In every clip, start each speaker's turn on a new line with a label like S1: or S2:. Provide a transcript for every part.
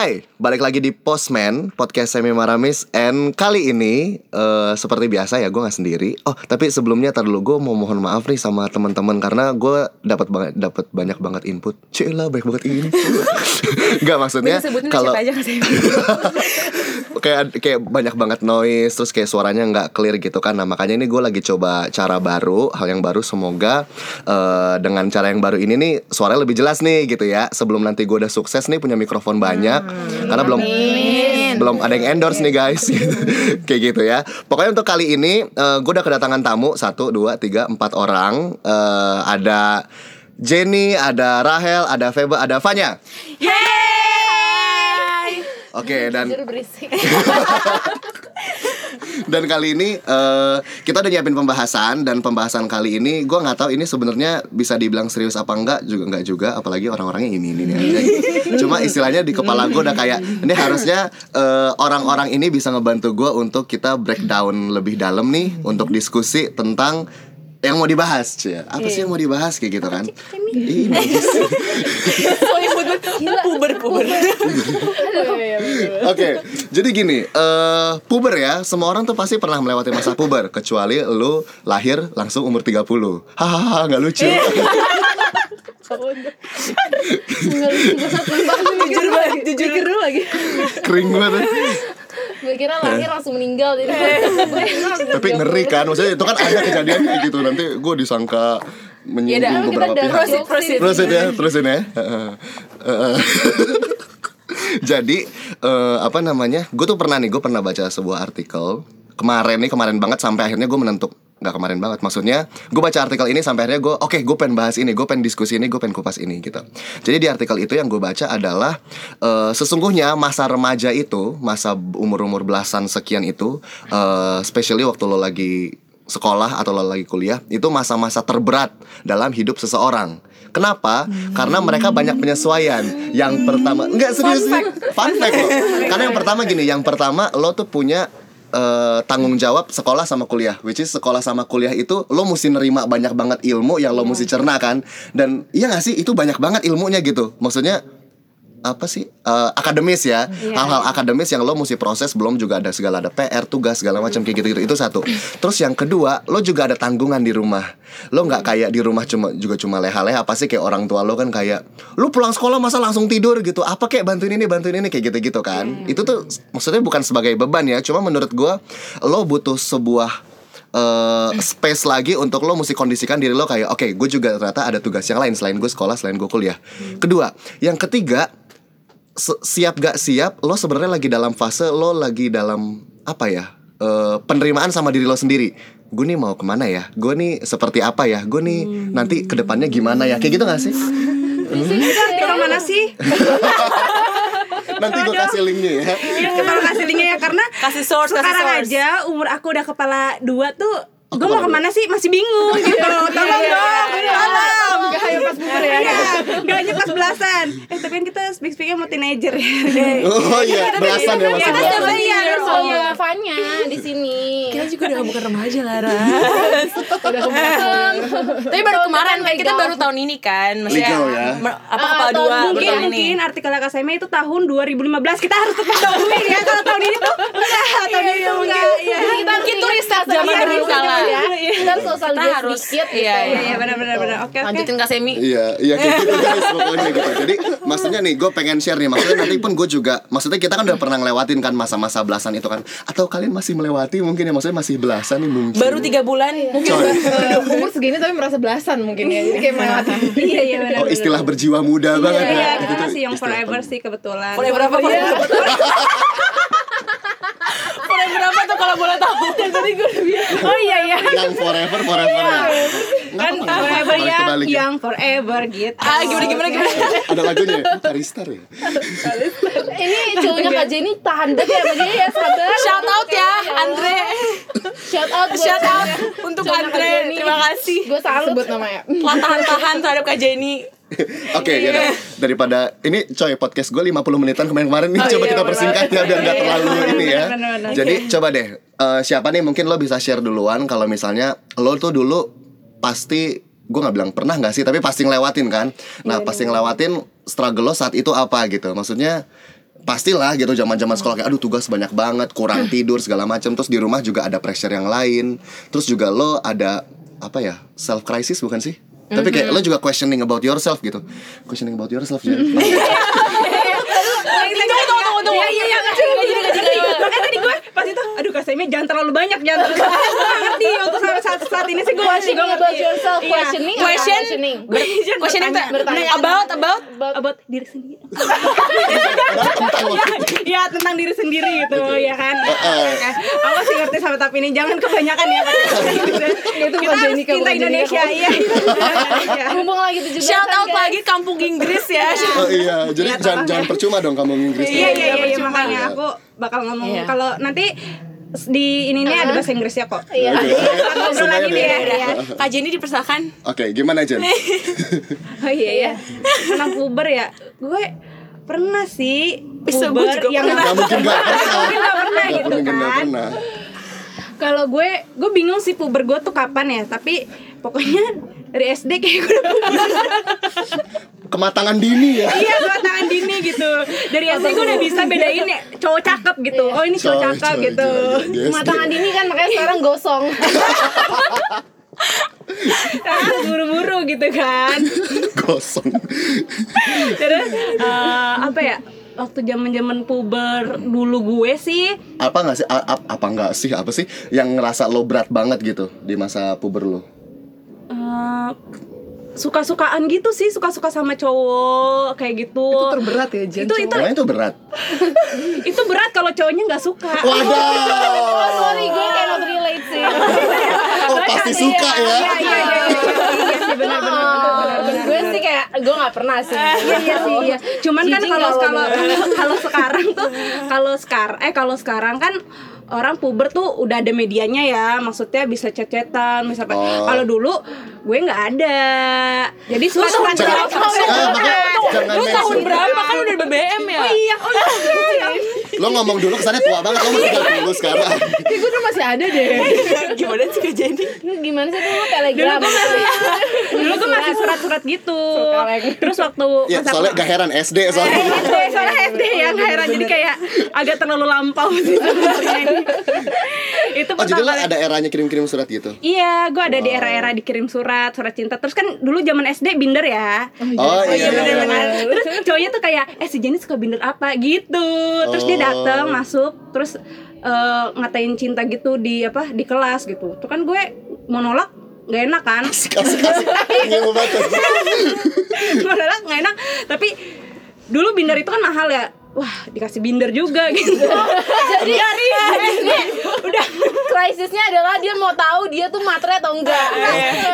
S1: Hai, balik lagi di Postman Podcast Semi Maramis And kali ini eh, seperti biasa ya gue nggak sendiri. Oh tapi sebelumnya tar dulu gue mau mohon maaf nih sama teman-teman karena gue dapat banget dapat banyak banget input. Cila banyak banget ini. Gak maksudnya kalau? kayak kayak banyak banget noise terus kayak suaranya nggak clear gitu kan. Nah makanya ini gue lagi coba cara baru hal yang baru. Semoga eh, dengan cara yang baru ini nih suaranya lebih jelas nih gitu ya. Sebelum nanti gue udah sukses nih punya mikrofon banyak. Karena belum belum ada yang endorse nih guys. Kayak gitu ya. Pokoknya untuk kali ini gue udah kedatangan tamu. Satu dua tiga empat orang. Eh, ada Jenny ada Rahel ada Feba ada Fanya Oke dan
S2: Jujur berisik.
S1: dan kali ini eh, kita udah nyiapin pembahasan dan pembahasan kali ini gue nggak tahu ini sebenarnya bisa dibilang serius apa enggak juga enggak juga apalagi orang-orangnya ini ini, ini aja. cuma istilahnya di kepala gue udah kayak ini harusnya eh, orang-orang ini bisa ngebantu gue untuk kita breakdown lebih dalam nih untuk diskusi tentang yang mau dibahas cia apa sih yang mau dibahas? Kayak gitu kan? ini
S3: puber puber.
S1: Oke, jadi gini, eh puber ya, semua orang tuh pasti pernah melewati masa puber kecuali lu lahir langsung umur 30. Hahaha, nggak lucu.
S3: jujur banget, jujur.
S2: Mikir dulu lagi.
S1: Kering banget.
S2: Gue kira lahir langsung meninggal jadi.
S1: Tapi ngeri kan, maksudnya itu kan ada kejadian kayak gitu. Nanti gue disangka
S2: Ya
S1: menyinggung
S2: kita
S1: beberapa pihak.
S2: proceed,
S3: proceed.
S1: Terusin ya, terusin ya. Jadi eh, apa namanya? Gue tuh pernah nih, gue pernah baca sebuah artikel kemarin nih, kemarin banget sampai akhirnya gue menentuk nggak kemarin banget maksudnya gue baca artikel ini sampai akhirnya gue oke gue pengen bahas ini gue pengen diskusi ini gue pengen kupas ini gitu jadi di artikel itu yang gue baca adalah eh, sesungguhnya masa remaja itu masa umur umur belasan sekian itu eh, especially waktu lo lagi sekolah atau lo lagi kuliah itu masa-masa terberat dalam hidup seseorang. Kenapa? Karena mereka banyak penyesuaian. Yang pertama, enggak serius. Fun fact lo. Karena yang pertama gini, yang pertama lo tuh punya eh, tanggung jawab sekolah sama kuliah, which is sekolah sama kuliah itu lo mesti nerima banyak banget ilmu yang lo mesti cerna kan. Dan iya gak sih itu banyak banget ilmunya gitu. Maksudnya apa sih Eh, akademis ya. Hal-hal akademis yang lo mesti proses belum juga ada segala ada PR tugas segala macam kayak gitu gitu itu satu. Terus yang kedua lo juga ada tanggungan di rumah. Lo nggak kayak di rumah cuma juga cuma leha-leha pasti kayak orang tua lo kan kayak lo pulang sekolah masa langsung tidur? gitu. Apa kayak bantuin ini bantuin ini kayak gitu gitu kan itu tuh maksudnya bukan sebagai beban ya cuma menurut gua lo butuh sebuah eh, space lagi untuk lo mesti kondisikan diri lo kayak oke gue juga ternyata ada tugas yang lain selain gue sekolah selain gue kuliah. Kedua yang ketiga siap gak siap lo sebenarnya lagi dalam fase lo lagi dalam apa ya eh, penerimaan sama diri lo sendiri. Gue nih mau ke mana ya? Gue nih seperti apa ya? Gue nih nanti ke depannya gimana ya? Kayak gitu gak sih?
S3: Kita mana sih?
S1: nanti gue kasih linknya ya.
S3: Kita kasih linknya ya karena
S4: Kasih source, kasih
S3: sekarang
S4: source.
S3: aja umur aku udah kepala dua tuh gue
S1: kepala
S3: mau ke mana? sih? Masih bingung gitu. Tolong dong tolong
S2: Gak hanya pas puber ya.
S3: Iya, gak hanya pas belasan. Eh tapi kan kita speak speaknya mau teenager ya.
S1: Oh iya belasan ya masih
S3: Kita
S1: belasan
S3: sama iya
S2: Soalnya Fanya di sini.
S4: Kita juga udah bukan remaja.
S2: Udah kebetulan.
S4: Tapi baru kemarin kan kita baru tahun ini kan, maksudnya
S1: ya.
S4: apa
S2: Ah,
S4: kepala
S2: tahun
S4: dua
S3: mungkin
S4: tahun ini.
S3: mungkin artikel KSME itu tahun 2015 kita harus tetap dahuluin ya kalau tahun ini tuh. Enggak tahun ini tuh enggak iya.
S2: Kita
S4: riset zaman
S2: Iya,
S4: dulu
S2: iya,
S4: kala.
S2: Ya. Kita sosial
S4: Kita
S2: media
S4: harus
S2: sedikit gitu.
S4: iya,
S3: iya iya benar benar benar oke oke
S4: Lanjutin Kak Semi.
S1: Iya, iya kayak gitu guys pokoknya gitu. Jadi maksudnya nih gue pengen share nih maksudnya nanti pun gue juga maksudnya kita kan udah pernah ngelewatin kan masa-masa belasan itu kan atau kalian masih melewati mungkin ya maksudnya masih belasan nih mungkin.
S4: Baru tiga bulan. Mungkin.
S2: Udah umur segini tapi merasa belasan mungkin ya. Jadi kayak melewati.
S3: iya iya benar
S1: Oh istilah berjiwa muda banget
S3: iya
S1: ya.
S3: kita
S1: Itu tuh
S3: masih yang forever sih kebetulan
S4: Forever apa? Forever Forever apa tuh kalau boleh tahu?
S2: Tadi gue udah bilang.
S3: oh iya iya
S1: Yang forever forever ya.
S3: kan forever yang
S1: kebalik ya.
S3: yang forever gitu
S4: Ah gimana gimana gimana?
S1: Ada lagunya ya? Karistar ya?
S2: Ini cowoknya Kak Jenny tahan banget ya Jenny ya sabar.
S4: Shout out ya Andre.
S2: Shout out buat
S4: Shout out untuk Andre. Terima kasih.
S2: Gue salut sebut namanya.
S4: Tahan-tahan terhadap Kak Jenny.
S1: Oke, yaudah. daripada ini coy podcast gue 50 menitan kemarin-kemarin nih
S4: Oh,
S1: coba
S4: iya,
S1: kita persingkat ya biar nggak terlalu ini ya.
S3: benar-benar.
S1: Jadi coba deh eh, siapa nih mungkin lo bisa share duluan kalau misalnya lo tuh dulu pasti gue nggak bilang pernah nggak sih tapi pasti ngelewatin kan. Nah pasti ngelewatin struggle lo saat itu apa gitu. Maksudnya pastilah gitu zaman-zaman sekolah kayak aduh tugas banyak banget, kurang tidur segala macam. Terus di rumah juga ada pressure yang lain. Terus juga lo ada apa ya? Self crisis bukan sih? Tapi kayak lo juga questioning about yourself gitu. Questioning about yourself ya.
S3: Tunggu, tunggu, tunggu, tunggu. Iya, iya, iya. Makanya tadi gue pas itu, aduh Kak Semi jangan terlalu banyak, jangan terlalu banyak. Gue nggak ngerti untuk saat, saat, saat ini sih gue masih gue
S2: about yourself,
S3: Iya.
S2: questioning
S4: Question
S2: questioning?
S3: Question,
S4: Questioning
S3: bertanya, bertanya.
S4: about about
S3: about diri sendiri. ya tentang diri sendiri gitu ya kan. Eh, Aku sih ngerti sama tapi ini jangan kebanyakan ya.
S2: Itu
S3: Kita harus cinta Indonesia iya.
S2: Mumpung lagi tujuh belas
S4: shout out lagi kampung Inggris ya.
S1: Oh iya, jadi
S3: Iya,
S1: jangan jangan
S3: ya.
S1: percuma dong kamu Inggris.
S3: Iya iya iya, iya
S4: percuma.
S3: makanya aku bakal ngomong
S2: Iya.
S3: kalau nanti di ini nih ada bahasa Inggrisnya kok.
S2: Iya.
S3: Obrolan
S1: Semuanya
S3: ini
S1: deh.
S3: ya. iya.
S4: Kak Jenny dipersilakan.
S1: Oke, gimana Jen?
S3: Oh iya ya. Anak puber ya. Gue pernah sih
S4: Bisa, juga
S3: yang
S4: pernah.
S1: Gak mungkin gak pernah.
S3: mungkin gak pernah
S1: Gak
S3: gitu
S1: mungkin gak
S3: kan.
S1: pernah.
S3: Kalau gue, gue bingung sih puber gue tuh kapan ya. Tapi pokoknya dari SD kayak gue udah puber.
S1: Kematangan dini ya.
S3: iya gue tangan dini gitu. Dari SD gue udah bisa bedain ya cowok cakep gitu. Oh ini cowok cakep
S1: coy,
S3: gitu.
S1: coy. Yes,
S2: Matangan dini kan makanya sekarang gosong.
S3: Kan buru-buru gitu kan.
S1: Gosong.
S3: Terus eh, apa ya? Waktu zaman-zaman puber dulu gue sih
S1: Apa gak sih? A- a- apa nggak sih? Apa sih yang ngerasa lo berat banget gitu di masa puber lo?
S3: Eh, suka-sukaan gitu sih, suka-suka sama cowok kayak gitu.
S5: Itu terberat ya Jen
S3: Itu itu
S1: itu berat.
S3: itu berat kalau cowoknya nggak suka.
S1: Waduh.
S2: Sorry gue cannot relate sih.
S1: Oh pasti suka ya.
S3: Iya iya iya iya iya sih benar benar benar benar benar.
S2: gue sih kayak gue nggak pernah sih.
S3: Iya iya sih iya. Cuman kan kalau kalau kalau sekarang tuh kalau sekarang eh kalau sekarang kan orang puber tuh udah ada medianya ya maksudnya bisa bisa apa
S1: Oh.
S3: kalau dulu gue nggak ada jadi surat surat
S1: Jangan, ah, makanya jangan
S4: Lu tahun berapa kan udah BBM ya?
S3: oh iya oh iya
S1: Lo ngomong dulu kesannya tua banget. Lo mau tinggal dulu sekarang.
S5: Kayak gue tuh masih ada deh
S4: Gimana sih Jenny?
S2: Lu gimana sih dulu telegram?
S3: dulu tuh masih surat-surat gitu terus waktu
S1: Ya soalnya gak heran SD soalnya.
S3: SD soalnya SD ya nggak heran jadi kayak agak terlalu lampau sih ini. itu
S1: Oh jadi lo ada eranya kirim-kirim surat gitu?
S3: Iya, gue ada di era-era dikirim surat, surat cinta. Terus kan dulu zaman SD binder ya.
S1: Oh iya. iya, iya.
S3: benar-benar. Terus cowoknya tuh kayak, eh si Jenny suka binder apa gitu. Terus dia
S1: Oh.
S3: datang masuk, terus eh, ngatain cinta gitu di apa di kelas gitu. Tuh kan gue mau nolak nggak enak kan?
S1: Asik
S3: mau nolak nggak enak. Tapi dulu binder itu kan mahal ya. Wah dikasih binder juga gitu.
S2: Jadi dari SD
S3: Udah
S2: krisisnya adalah dia mau tahu dia tuh matre atau enggak.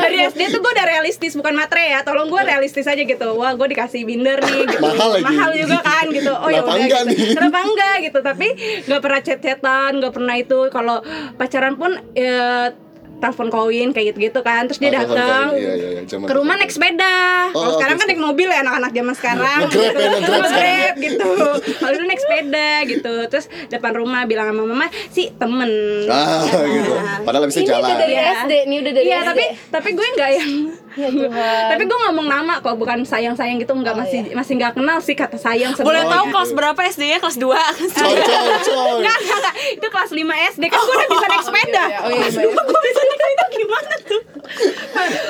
S3: dari SD tuh gue udah realistis bukan matre ya tolong gue realistis aja gitu wah gue dikasih binder nih gitu.
S1: Mahal lagi.
S3: mahal juga kan gitu oh ya udah gitu
S1: nih?
S3: kenapa enggak gitu tapi nggak pernah chat-chatan nggak pernah itu kalau pacaran pun ya telepon koin kayak gitu gitu kan terus dia
S1: Oh,
S3: datang.
S1: Iya, iya, iya.
S3: Ke rumah naik sepeda kalau
S1: Oh,
S3: sekarang
S1: oke,
S3: kan naik mobil ya anak-anak zaman sekarang
S1: Nge-grab ya, nge-grab sekarang.
S3: Nge-grab gitu kalau dulu naik sepeda gitu terus depan rumah bilang sama mama si temen
S1: Ah gitu. Padahal bisa
S2: Ini
S1: jalan.
S2: udah dari
S3: Iya.
S2: SD, ini udah dari
S3: Iya
S2: SD.
S3: tapi tapi gue nggak yang
S2: Ya Tuhan.
S3: tapi gue ngomong nama kok bukan sayang sayang gitu nggak
S2: Oh,
S3: masih
S2: iya.
S3: masih nggak kenal sih kata sayang
S4: Boleh
S3: sebenarnya.
S4: tahu kelas berapa SD-nya? Kelas 2
S1: Coy coy coy.
S3: Nggak, nggak, nggak. itu kelas 5 SD kan gue udah bisa naik sepeda
S5: iya, oh iya, iya.
S3: gue bisa naik sepeda gimana tuh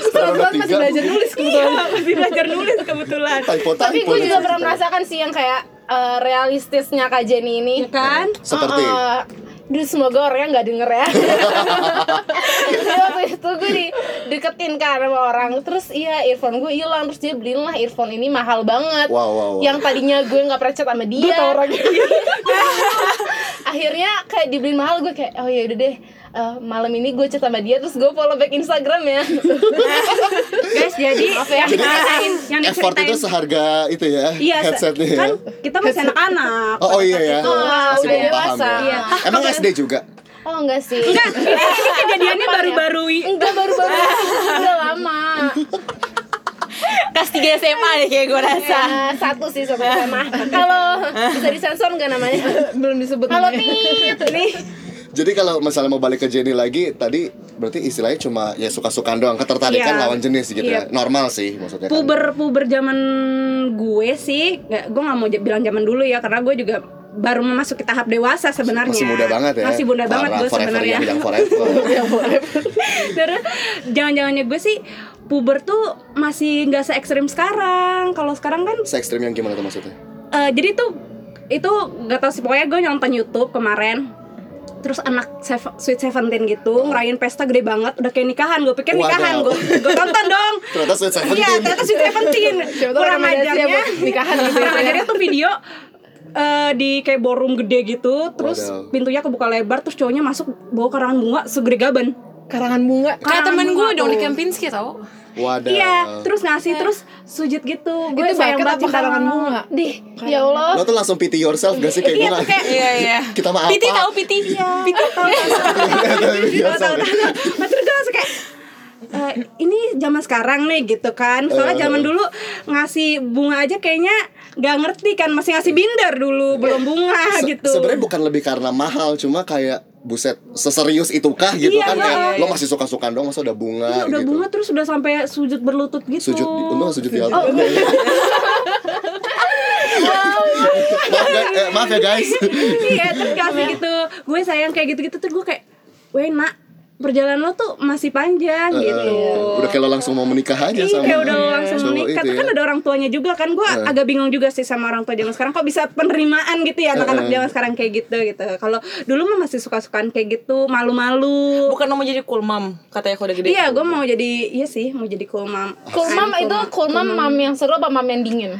S5: Kebetulan masih belajar nulis
S3: iya
S5: kebetulan
S3: masih belajar nulis kebetulan
S2: Tapi gue juga pernah merasakan sih yang kayak eh, realistisnya Kak Jenny ini.
S3: ya kan
S1: Seperti
S2: Eh, Duh semoga orangnya nggak denger ya. Jadi waktu itu gue di deketin kan sama orang. Terus iya earphone gue hilang. Terus dia beliin lah earphone ini mahal banget.
S1: Wow, wow, wow.
S2: Yang tadinya gue nggak pernah chat sama dia. Akhirnya kayak dibeliin mahal gue kayak Oh ya udah deh eh, malam ini gue chat sama dia terus gue follow back Instagram ya
S3: guys jadi
S2: Maaf ya.
S3: yang diceritain yang
S1: effort
S3: diceritain
S1: itu seharga itu ya
S3: iya se-
S1: headsetnya ya.
S3: kan kita masih anak-anak
S1: Oh, oh iya ya.
S3: Itu.
S2: Ah,
S1: Masih
S2: udah
S1: belum paham
S2: dewasa.
S1: ya.
S3: Iya.
S1: Emang SD juga?
S2: oh enggak sih
S3: enggak ini, kejadiannya baru-baru
S2: enggak baru-baru udah lama
S4: Kelas 3 SMA deh kayak gue rasa
S2: ya, satu sih sama kalau bisa disensor nggak namanya
S5: Belum disebut
S2: kalau
S5: namanya.
S2: nih nih
S1: Jadi kalau misalnya mau balik ke Jenny lagi tadi berarti istilahnya cuma ya suka-sukaan doang, ketertarikan
S3: Iya.
S1: lawan jenis gitu
S3: Iya.
S1: ya. Normal sih maksudnya. kan.
S3: puber puber zaman gue sih nggak gue nggak mau bilang zaman dulu ya karena gue juga baru memasuki tahap dewasa sebenarnya
S1: Masih muda banget ya.
S3: masih muda banget gue sebenarnya
S1: forever.
S3: terus jangan-jangannya gue sih puber tuh masih nggak se ekstrim sekarang kalau sekarang kan
S1: Se ekstrim yang gimana tuh maksudnya?
S3: eh, jadi tuh itu nggak tahu sih pokoknya gue nonton YouTube kemarin terus anak Seve- Sweet Seventeen gitu ngerayain pesta gede banget udah kayak nikahan gue pikir nikahan gue gue tonton dong
S1: Ternyata Sweet Seventeen.
S3: Iya, ternyata Sweet Seventeen. Kurang
S5: ya
S3: ajarnya
S5: nikahan gitu ya.
S3: Kurang ajarnya tuh video eh, di kayak ballroom gede gitu, terus
S1: Wadaw.
S3: pintunya kebuka lebar, terus cowoknya masuk bawa karangan bunga segede gaban.
S5: Karangan bunga.
S4: Kayak temen gue dong di. Kempinski tau
S1: Wadah.
S3: Iya, terus ngasih terus sujud gitu. Gue
S5: Itu
S3: sayang banget cinta
S5: karangan bunga?
S2: Dih, ya Allah.
S1: Lo tuh langsung pity yourself gak sih kayak
S3: Iya,
S1: gue
S3: kayak
S4: Iya iya
S1: Kita mah
S4: Piti
S1: apa?
S4: tahu Piti Piti tahu
S3: Tahu, tahu, tahu. Terus gue langsung kayak "Eh, ini zaman sekarang nih gitu kan soalnya
S1: Eh.
S3: zaman dulu ngasih bunga aja kayaknya nggak ngerti kan masih ngasih binder dulu belum bunga
S1: Se-
S3: gitu
S1: Sebenarnya bukan lebih karena mahal, cuma kayak buset seserius itukah gitu
S3: Iya,
S1: kan kayak
S3: iya.
S1: lo masih suka-suka dong masa udah bunga
S3: Iya, udah
S1: gitu.
S3: bunga terus udah sampai sujud berlutut gitu.
S1: Sujud untung sujud di
S3: Oh,
S1: altar. maaf, guys, eh, maaf ya guys.
S3: iya, terus kasih gitu. Gue sayang kayak gitu-gitu tuh gue kayak, "Weh, Nak, perjalanan lo tuh masih panjang
S1: Eh,
S3: gitu."
S1: udah kayak lo langsung mau menikah aja
S3: Iya,
S1: sama
S3: kayak udah langsung
S1: cowok
S3: menikah.
S1: itu
S3: Tapi kan
S1: ya.
S3: ada orang tuanya juga kan. Gue
S1: Eh.
S3: agak bingung juga sih sama orang tua zaman sekarang. Kok bisa penerimaan gitu ya anak-anak
S1: Eh.
S3: zaman sekarang kayak gitu gitu. Kalau dulu mah masih suka-sukaan kayak gitu, malu-malu.
S4: Bukan mau jadi cool mom Katanya kalau udah gede
S3: Iya, gue mau jadi iya sih, mau jadi cool mom.
S2: Cool mom itu cool mom mam yang seru apa mam yang dingin?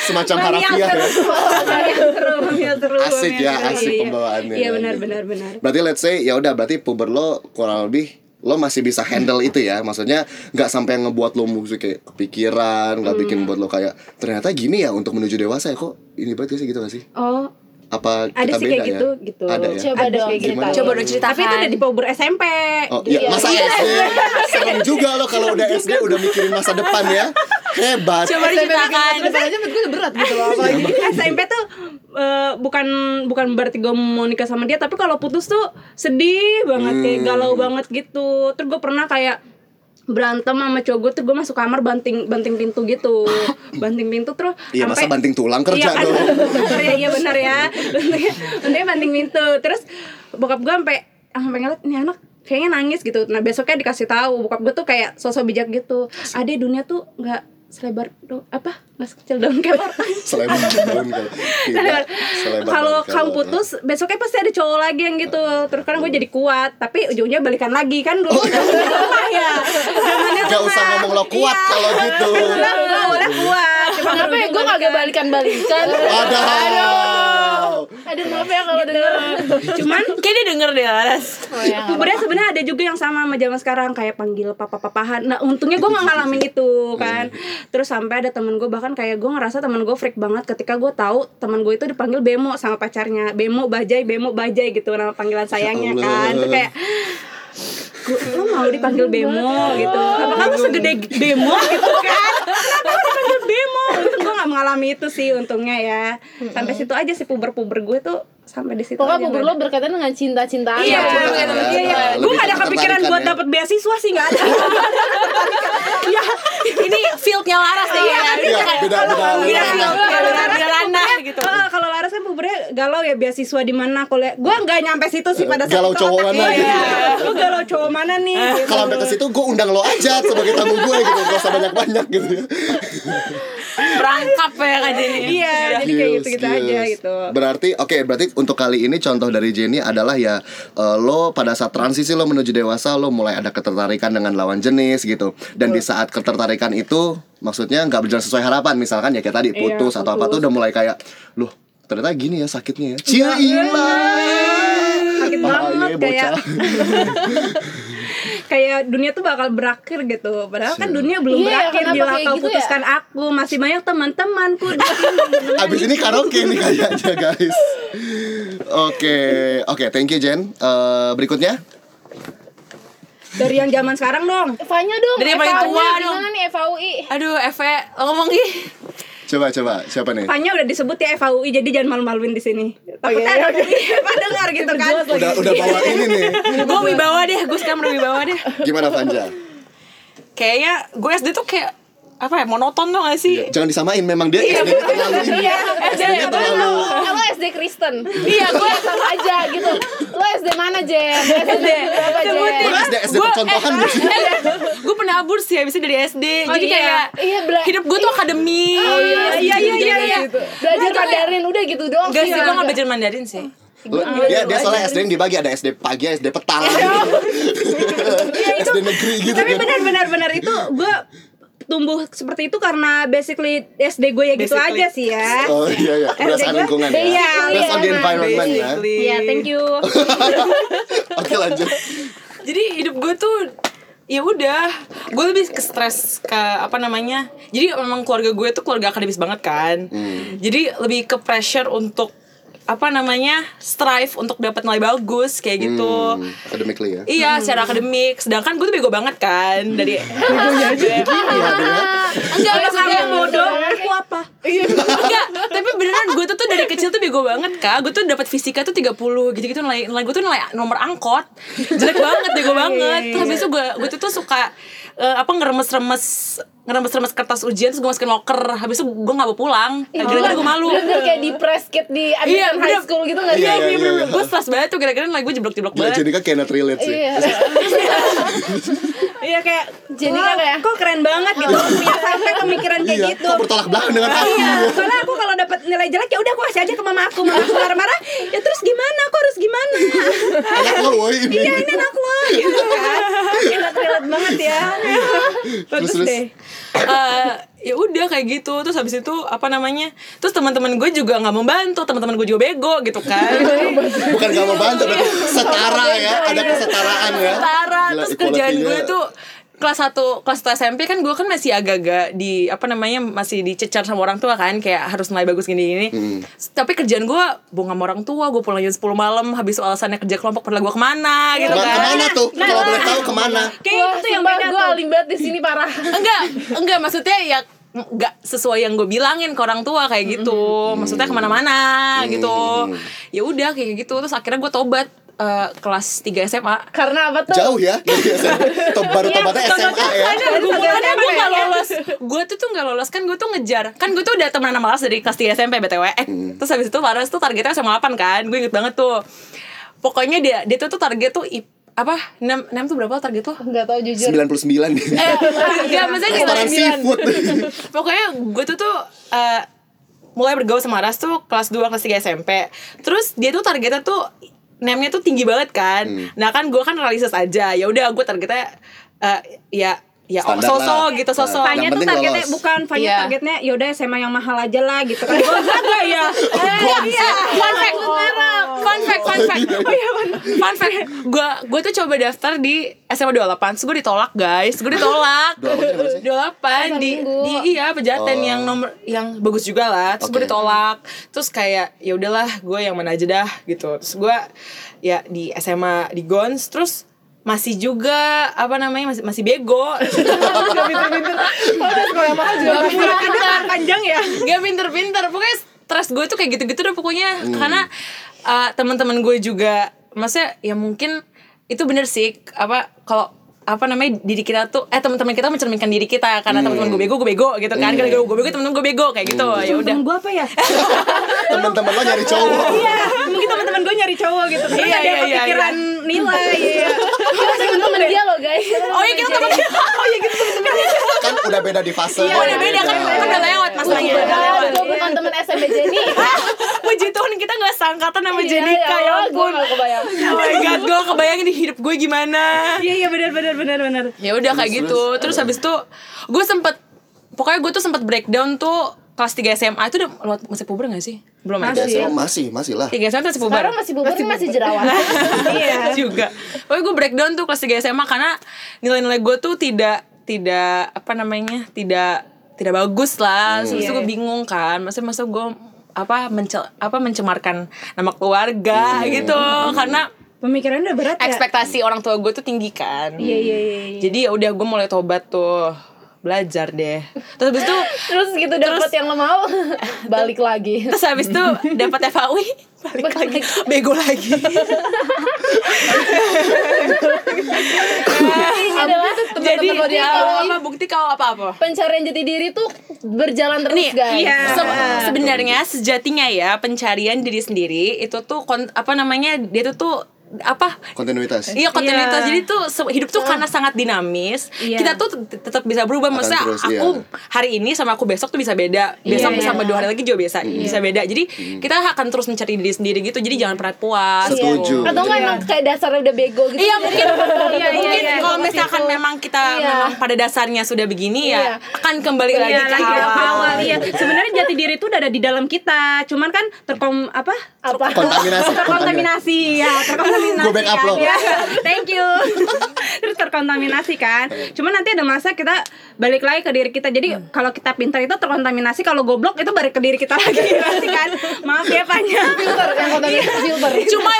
S1: Semacam harafiah ya.
S3: seru, mami yang seru, mami yang seru,
S1: Asik ya, asik
S3: Iya,
S1: pembawaannya.
S3: Iya benar benar benar.
S1: Berarti let's say ya udah berarti puber lo kurang lebih lo masih bisa handle itu ya maksudnya nggak sampai ngebuat lo musik kayak kepikiran nggak
S3: Hmm.
S1: bikin buat lo kayak ternyata gini ya untuk menuju dewasa ya kok ini banget gak sih gitu gak sih
S3: Oh,
S1: apa
S3: ada
S1: kita
S3: sih
S1: beda
S3: kayak
S1: ya
S3: gitu gitu.
S1: ada ya
S2: Coba
S3: Ada
S2: dong
S3: kayak gitu.
S1: Gimana?
S4: Coba dong ceritakan
S3: Tapi itu udah di puber SMP.
S1: Oh iya, masa SD serem juga lo kalau udah SD udah mikirin masa depan ya hebat
S4: Coba diceritakan
S5: Depan aja menurut gue udah berat gitu loh apalagi.
S3: SMP tuh eh, bukan bukan berarti gue mau nikah sama dia tapi kalau putus tuh sedih banget kayak
S1: Hmm.
S3: galau banget gitu terus gue pernah kayak berantem sama cowok gue terus gue masuk kamar banting banting pintu gitu. Banting pintu terus
S1: iya masa
S3: sampai-
S1: banting tulang kerja
S3: iya
S1: dong.
S3: ya iya benar ya. Banting banting pintu. Terus bokap gue sampai sampai ngeliat ini anak kayaknya nangis gitu. Nah besoknya dikasih tahu bokap gue tuh kayak sosok bijak gitu. Ade dunia tuh nggak selebar do apa nggak sekecil daun kelor
S1: selebar daun kalau tidak selebar.
S3: Kalau kamu
S1: kelor.
S3: putus besoknya pasti ada cowok lagi yang gitu. Terus kan gue jadi kuat tapi ujungnya balikan lagi kan dulu. Lemah ya.
S1: Usah ngomong lo kuat
S3: Iya.
S1: kalau gitu.
S3: Enggak, enggak boleh kuat. Cuma
S2: Kenapa ya? gue kagak balikan-balikan?
S1: Aduh.
S2: Aduh maaf ya kalau denger.
S3: cuman
S4: Kayak dia denger deh Laras
S2: Oh ya.
S3: pubernya sebenarnya ada juga yang sama sama zaman sekarang kayak panggil papa-papahan. Nah untungnya gue nggak ngalamin itu kan. Terus sampai ada temen gue bahkan kayak gue ngerasa temen gue freak banget ketika gue tahu temen gue itu dipanggil bemo sama pacarnya. Bemo bajai, bemo bajai gitu nama panggilan sayangnya
S1: Allah.
S3: kan. Itu kayak "Gua- lo mau dipanggil bemo gitu apa kamu segede bemo gitu kan bemo untung gue gak mengalami itu sih untungnya ya sampai situ aja sih puber-puber gue tuh sampai di situ
S2: Pokoknya
S3: aja,
S2: puber
S3: nggak
S2: lo berkaitan dengan cinta-cintaan.
S3: Iya,
S1: cinta,
S3: iya,
S1: cinta.
S3: iya, iya.
S1: Lebih
S3: Gue gak ada
S1: ke
S3: kepikiran buat
S1: ya.
S3: dapet beasiswa sih gak ada. ya,
S4: Ini fieldnya Laras nih
S3: Iya,
S4: ya
S3: nanti
S1: Iya, beda-
S3: kalau-
S1: beda-
S3: iya, iya,
S4: gitu.
S3: Kalau kan pubernya galau ya beasiswa di mana kuliah. Gue nggak nyampe situ sih pada saat
S1: Galau
S3: itu
S1: cowok mana
S3: gue,
S1: gitu.
S3: ya. Lu galau cowok mana nih? gitu.
S1: kalau sampai ke situ gue undang lo aja sebagai tamu gue gitu gak usah banyak banyak gitu ya
S4: Berangkap ya kan jadi
S3: Iya, jadi kayak gitu-gitu aja gitu.
S1: Berarti oke, berarti untuk kali ini contoh dari Jenny adalah ya eh, lo pada saat transisi lo menuju dewasa lo mulai ada ketertarikan dengan lawan jenis gitu. Dan di saat ketertarikan itu maksudnya nggak berjalan sesuai harapan misalkan ya kayak tadi
S3: Iya,
S1: putus atau apa tuh udah mulai kayak loh ternyata gini ya sakitnya ya. Cia
S3: Sakit banget kayak
S1: bocah.
S3: kayak dunia tuh bakal berakhir gitu. Padahal kan dunia belum
S2: Iya,
S3: berakhir bila
S2: kayak
S3: kau
S2: gitu ya?
S3: putuskan aku. Masih banyak teman-temanku di sini.
S1: Abis ini karaoke nih kayaknya guys. Oke, oke, thank you Jen. Eh, berikutnya
S3: Dari yang zaman sekarang dong.
S2: Evanya dong.
S4: Dari yang paling
S2: Eva-nya
S4: tua
S2: Gimana
S4: dong.
S2: nih Eva UI?
S4: Aduh Eve ngomong gih
S1: Coba coba siapa nih?
S3: Panya udah disebut ya FAUI jadi jangan malu-maluin di sini. Takutnya ada Pak dengar gitu kan.
S1: Udah udah bawa ini nih.
S4: Gue wibawa deh, gue sekarang udah wibawa deh
S1: Gimana Fanja?
S4: Kayaknya gue SD tuh kayak apa ya monoton tuh gak sih?
S1: Jangan disamain memang dia
S4: Iya,
S1: SD-nya terlalu ini. SD-nya terlalu
S2: Lo SD Kristen
S4: Iya, gue
S2: sama aja gitu Lo SD mana Jen? SD apa Jen?
S1: Lu SD SD percontohan gak sih?
S4: gue pernah abur sih habisnya dari SD jadi
S3: iya.
S4: kayak
S2: Iya, bela-
S4: hidup gue tuh akademik
S2: Oh iya iya iya iya, iya. Belajar Mandarin udah gitu doang
S4: Gak sih, gue gak
S2: Enggak.
S4: belajar Mandarin sih
S1: Lu- dia dia soalnya SD yang dibagi ada SD pagi, SD petang gitu. SD negeri gitu
S3: Tapi
S1: kan.
S3: benar-benar benar itu gue tumbuh seperti itu karena basically SD gue ya gitu
S4: Basically.
S3: aja sih ya.
S1: Oh iya iya, berdasarkan lingkungan ya.
S3: Iya,
S1: Based on the
S3: iya,
S1: environment ya.
S4: Basically.
S3: Iya, thank you.
S1: Oke lanjut.
S4: jadi hidup gue tuh ya udah gue lebih ke stres ke apa namanya jadi memang keluarga gue tuh keluarga akademis banget kan jadi lebih ke pressure untuk apa namanya strive untuk dapat nilai bagus kayak gitu
S1: Hmm, academically ya.
S4: Iya, secara akademik. Sedangkan gue tuh bego banget kan dari
S1: Iya dia.
S4: enggak
S3: Kalau kamu bodoh, aku apa?
S4: enggak, tapi beneran gue tuh, tuh dari kecil tuh bego banget kak. Gue tuh dapat fisika tuh 30 gitu-gitu nilai nilai gue tuh nilai nomor angkot. Jelek banget, bego banget. Terus habis itu gue gue tuh, tuh suka eh, apa ngeremes-remes ngeremes-remes kertas ujian terus gue masukin locker. Habis itu gue gak mau pulang. Gara-gara gue malu.
S2: Bener kayak di press kit di
S4: Iya,
S2: High
S4: bener.
S2: School gitu gak sih?
S1: Iya,
S4: Iya,
S1: iya, iya.
S4: Gue stres banget tuh gara-gara nilai gue jeblok-jeblok
S1: Gila
S4: banget.
S1: jadi kan cannot relate sih.
S2: Iya.
S3: Iya kayak
S2: Jadi kan ya?
S3: kok keren banget gitu punya sampai pemikiran kayak
S1: Iya,
S3: gitu.
S1: kok bertolak belakang dengan aku.
S3: Iya, soalnya aku kalau dapat nilai jelek ya udah aku kasih aja ke mama aku, mama aku marah-marah. Ya terus gimana? Aku harus gimana?
S1: Anak lo woi.
S3: Iya ini anak lo gitu kan. Relate banget ya. Bagus
S1: terus.
S3: deh.
S4: Eh, ya udah kayak gitu. Terus habis itu apa namanya terus teman-teman gue juga nggak membantu. Teman-teman gue juga bego gitu kan.
S1: Bukan gak mau bantu berarti setara ya, ada kesetaraan ya.
S4: setara. Terus kerjaan gue tuh kelas 1 kelas 1 SMP kan gue kan masih agak-agak di apa namanya masih dicecar sama orang tua kan kayak harus nilai bagus gini-gini
S1: Hmm.
S4: tapi kerjaan gue bohong sama orang tua gue pulang jam 10 malam habis alasannya kerja kelompok padahal gue ke mana gitu
S1: Kema-
S4: kan
S1: ke mana tuh? Kalau boleh tahu ke
S3: mana?
S2: Kayak
S3: itu yang beda
S2: gue
S3: tuh.
S2: alim banget di sini parah.
S4: enggak enggak maksudnya ya enggak sesuai yang gue bilangin ke orang tua kayak gitu maksudnya ke mana-mana gitu ya udah kayak gitu terus akhirnya gue tobat eh, kelas 3 SMA
S2: Karena apa tuh?
S1: Jauh ya. Top baru tobatnya SMA ya.
S4: Karena gue gak lolos Gue tuh tuh gak lolos Kan gue tuh ngejar Kan gue tuh udah temenan sama Laras dari kelas 3 SMP BTW eh, Terus habis itu Laras tuh targetnya SMA 8 kan Gue inget banget tuh Pokoknya dia dia tuh, tuh target tuh ip- apa 6, 6 tuh berapa target tuh?
S2: Enggak tahu jujur.
S1: 99 nih.
S4: Eh, enggak, maksudnya kayak
S1: seafood.
S4: Pokoknya gue tuh tuh eh, mulai bergaul sama Ras tuh kelas 2 kelas 3 SMP. Terus dia tuh targetnya tuh name-nya tuh tinggi banget kan.
S1: Hmm.
S4: Nah, kan gue kan realistis aja. Ya udah gue targetnya eh, ya ya oh, sosok
S1: lah.
S4: gitu sosok.
S1: Nah,
S3: Fanya
S1: Yang
S3: tuh
S1: penting
S3: targetnya
S1: lolos.
S3: bukan Fanya
S4: Iya.
S3: targetnya yaudah SMA yang mahal aja lah gitu kan Gonzaga ya
S1: Oh,
S4: Iya, fun fact, fun fact, fun fact. Oh iya, fun, fun fact. Gue gue tuh coba daftar di SMA 28, terus gue ditolak guys, gue ditolak.
S1: 28 di mana sih?
S4: 28 di iya pejaten
S1: Oh.
S4: yang nomor yang bagus juga lah. Terus gue
S1: Oke.
S4: ditolak. Terus kayak ya udahlah, gue yang mana aja dah gitu. Terus gue ya di SMA di Gons, terus masih juga apa namanya masih masih bego.
S5: Gak pinter-pinter. Padahal sekolah yang mahal juga gak pinter.
S3: panjang ya.
S4: Gak pinter-pinter. Pokoknya stres gue tuh kayak gitu-gitu deh pokoknya. Karena uh, teman-teman gue juga Maksudnya ya mungkin Itu bener sih Apa Kalau apa namanya diri kita tuh eh teman-teman kita mencerminkan diri kita karena teman-teman gue bego gue bego gitu kan karena gue bego teman-teman gue bego kayak gitu ya udah
S3: Temen gue apa ya?
S1: Temen-temen lo nyari cowok.
S3: Iya, mungkin teman-teman gue nyari cowok gitu. Terus
S4: Iya,
S3: ada
S4: iya, iya,
S3: kepikiran nilai. Iya.
S2: Kita temen-temen dia loh guys.
S4: oh iya kita teman oh iya gitu teman-teman
S1: Kan udah beda di fase.
S4: oh udah beda kan kan udah lewat masanya udah lewat
S2: Gue bukan temen SMP Jenny.
S4: Puji Tuhan kita gak seangkatan sama
S2: Iya,
S4: Jenika ya
S2: Gue
S4: ampun
S2: gak kebayang.
S4: Oh my god, gue kebayangin di hidup gue gimana
S3: Iya, iya benar benar benar benar.
S4: ya udah kayak gitu terus habis itu gue sempet pokoknya gue tuh sempet breakdown tuh kelas 3 SMA itu udah lewat masih puber gak sih belum ya
S1: Ya, masih, masih lah.
S4: 3 SMA tuh masih puber
S2: Sekarang masih bubur masih jerawat.
S3: Iya.
S4: juga pokoknya gue breakdown tuh kelas 3 SMA karena nilai-nilai gue tuh tidak tidak apa namanya tidak tidak bagus lah. Terus gue bingung kan. Masa masa gue apa mencel apa mencemarkan nama keluarga gitu. Karena
S3: Pemikirannya udah berat ya.
S4: ekspektasi orang tua gue tuh tinggi kan.
S3: Iya iya iya. iya.
S4: jadi ya udah gue mulai tobat tuh belajar deh terus habis itu
S2: Terus gitu dapet yang lo mau balik lagi.
S4: terus habis itu dapat FAUI balik lagi bego lagi
S2: adalah
S4: jadi
S2: kalau
S4: apa bukti kau apa apa
S2: pencarian jati diri tuh berjalan terus
S4: Nih,
S2: guys.
S3: iya.
S4: Se- sebenarnya sejatinya ya pencarian diri sendiri itu tuh kon- apa namanya dia tuh tuh apa
S1: Kontinuitas.
S4: Iya kontinuitas
S3: Iya.
S4: Jadi tuh hidup tuh karena sangat dinamis
S3: Iya.
S4: Kita tuh tet- tetap bisa berubah
S1: Akan
S4: Maksudnya
S1: terus,
S4: aku
S1: iya.
S4: hari ini sama aku besok tuh bisa beda Besok
S3: Iya.
S4: sama dua hari lagi juga bisa bisa beda Jadi kita akan terus mencari diri sendiri gitu Jadi jangan pernah puas
S1: Setuju.
S2: Atau enggak emang kayak dasarnya udah bego gitu.
S4: Iya mungkin
S3: iya,
S4: mungkin
S3: iya.
S4: kalau misalkan memang kita
S2: Iya.
S4: memang pada dasarnya sudah begini
S2: Iya.
S4: ya akan kembali lagi
S3: Iya,
S4: ke
S3: lagi
S4: awal.
S3: ke awal iya. Sebenarnya jati diri itu udah ada di dalam kita, cuman kan terkom apa?
S2: Apa?
S1: Kontaminasi.
S3: terkontaminasi ya terkontaminasi
S1: Gua backup
S3: kan,
S1: lo.
S3: ya. thank you. Terus terkontaminasi kan. Cuman nanti ada masa kita balik lagi ke diri kita. Jadi kalau kita pintar itu terkontaminasi kalau goblok itu balik ke diri kita lagi. Pasti kan? Maaf ya Panya
S2: filter yang kontaminasi filter.
S4: cuma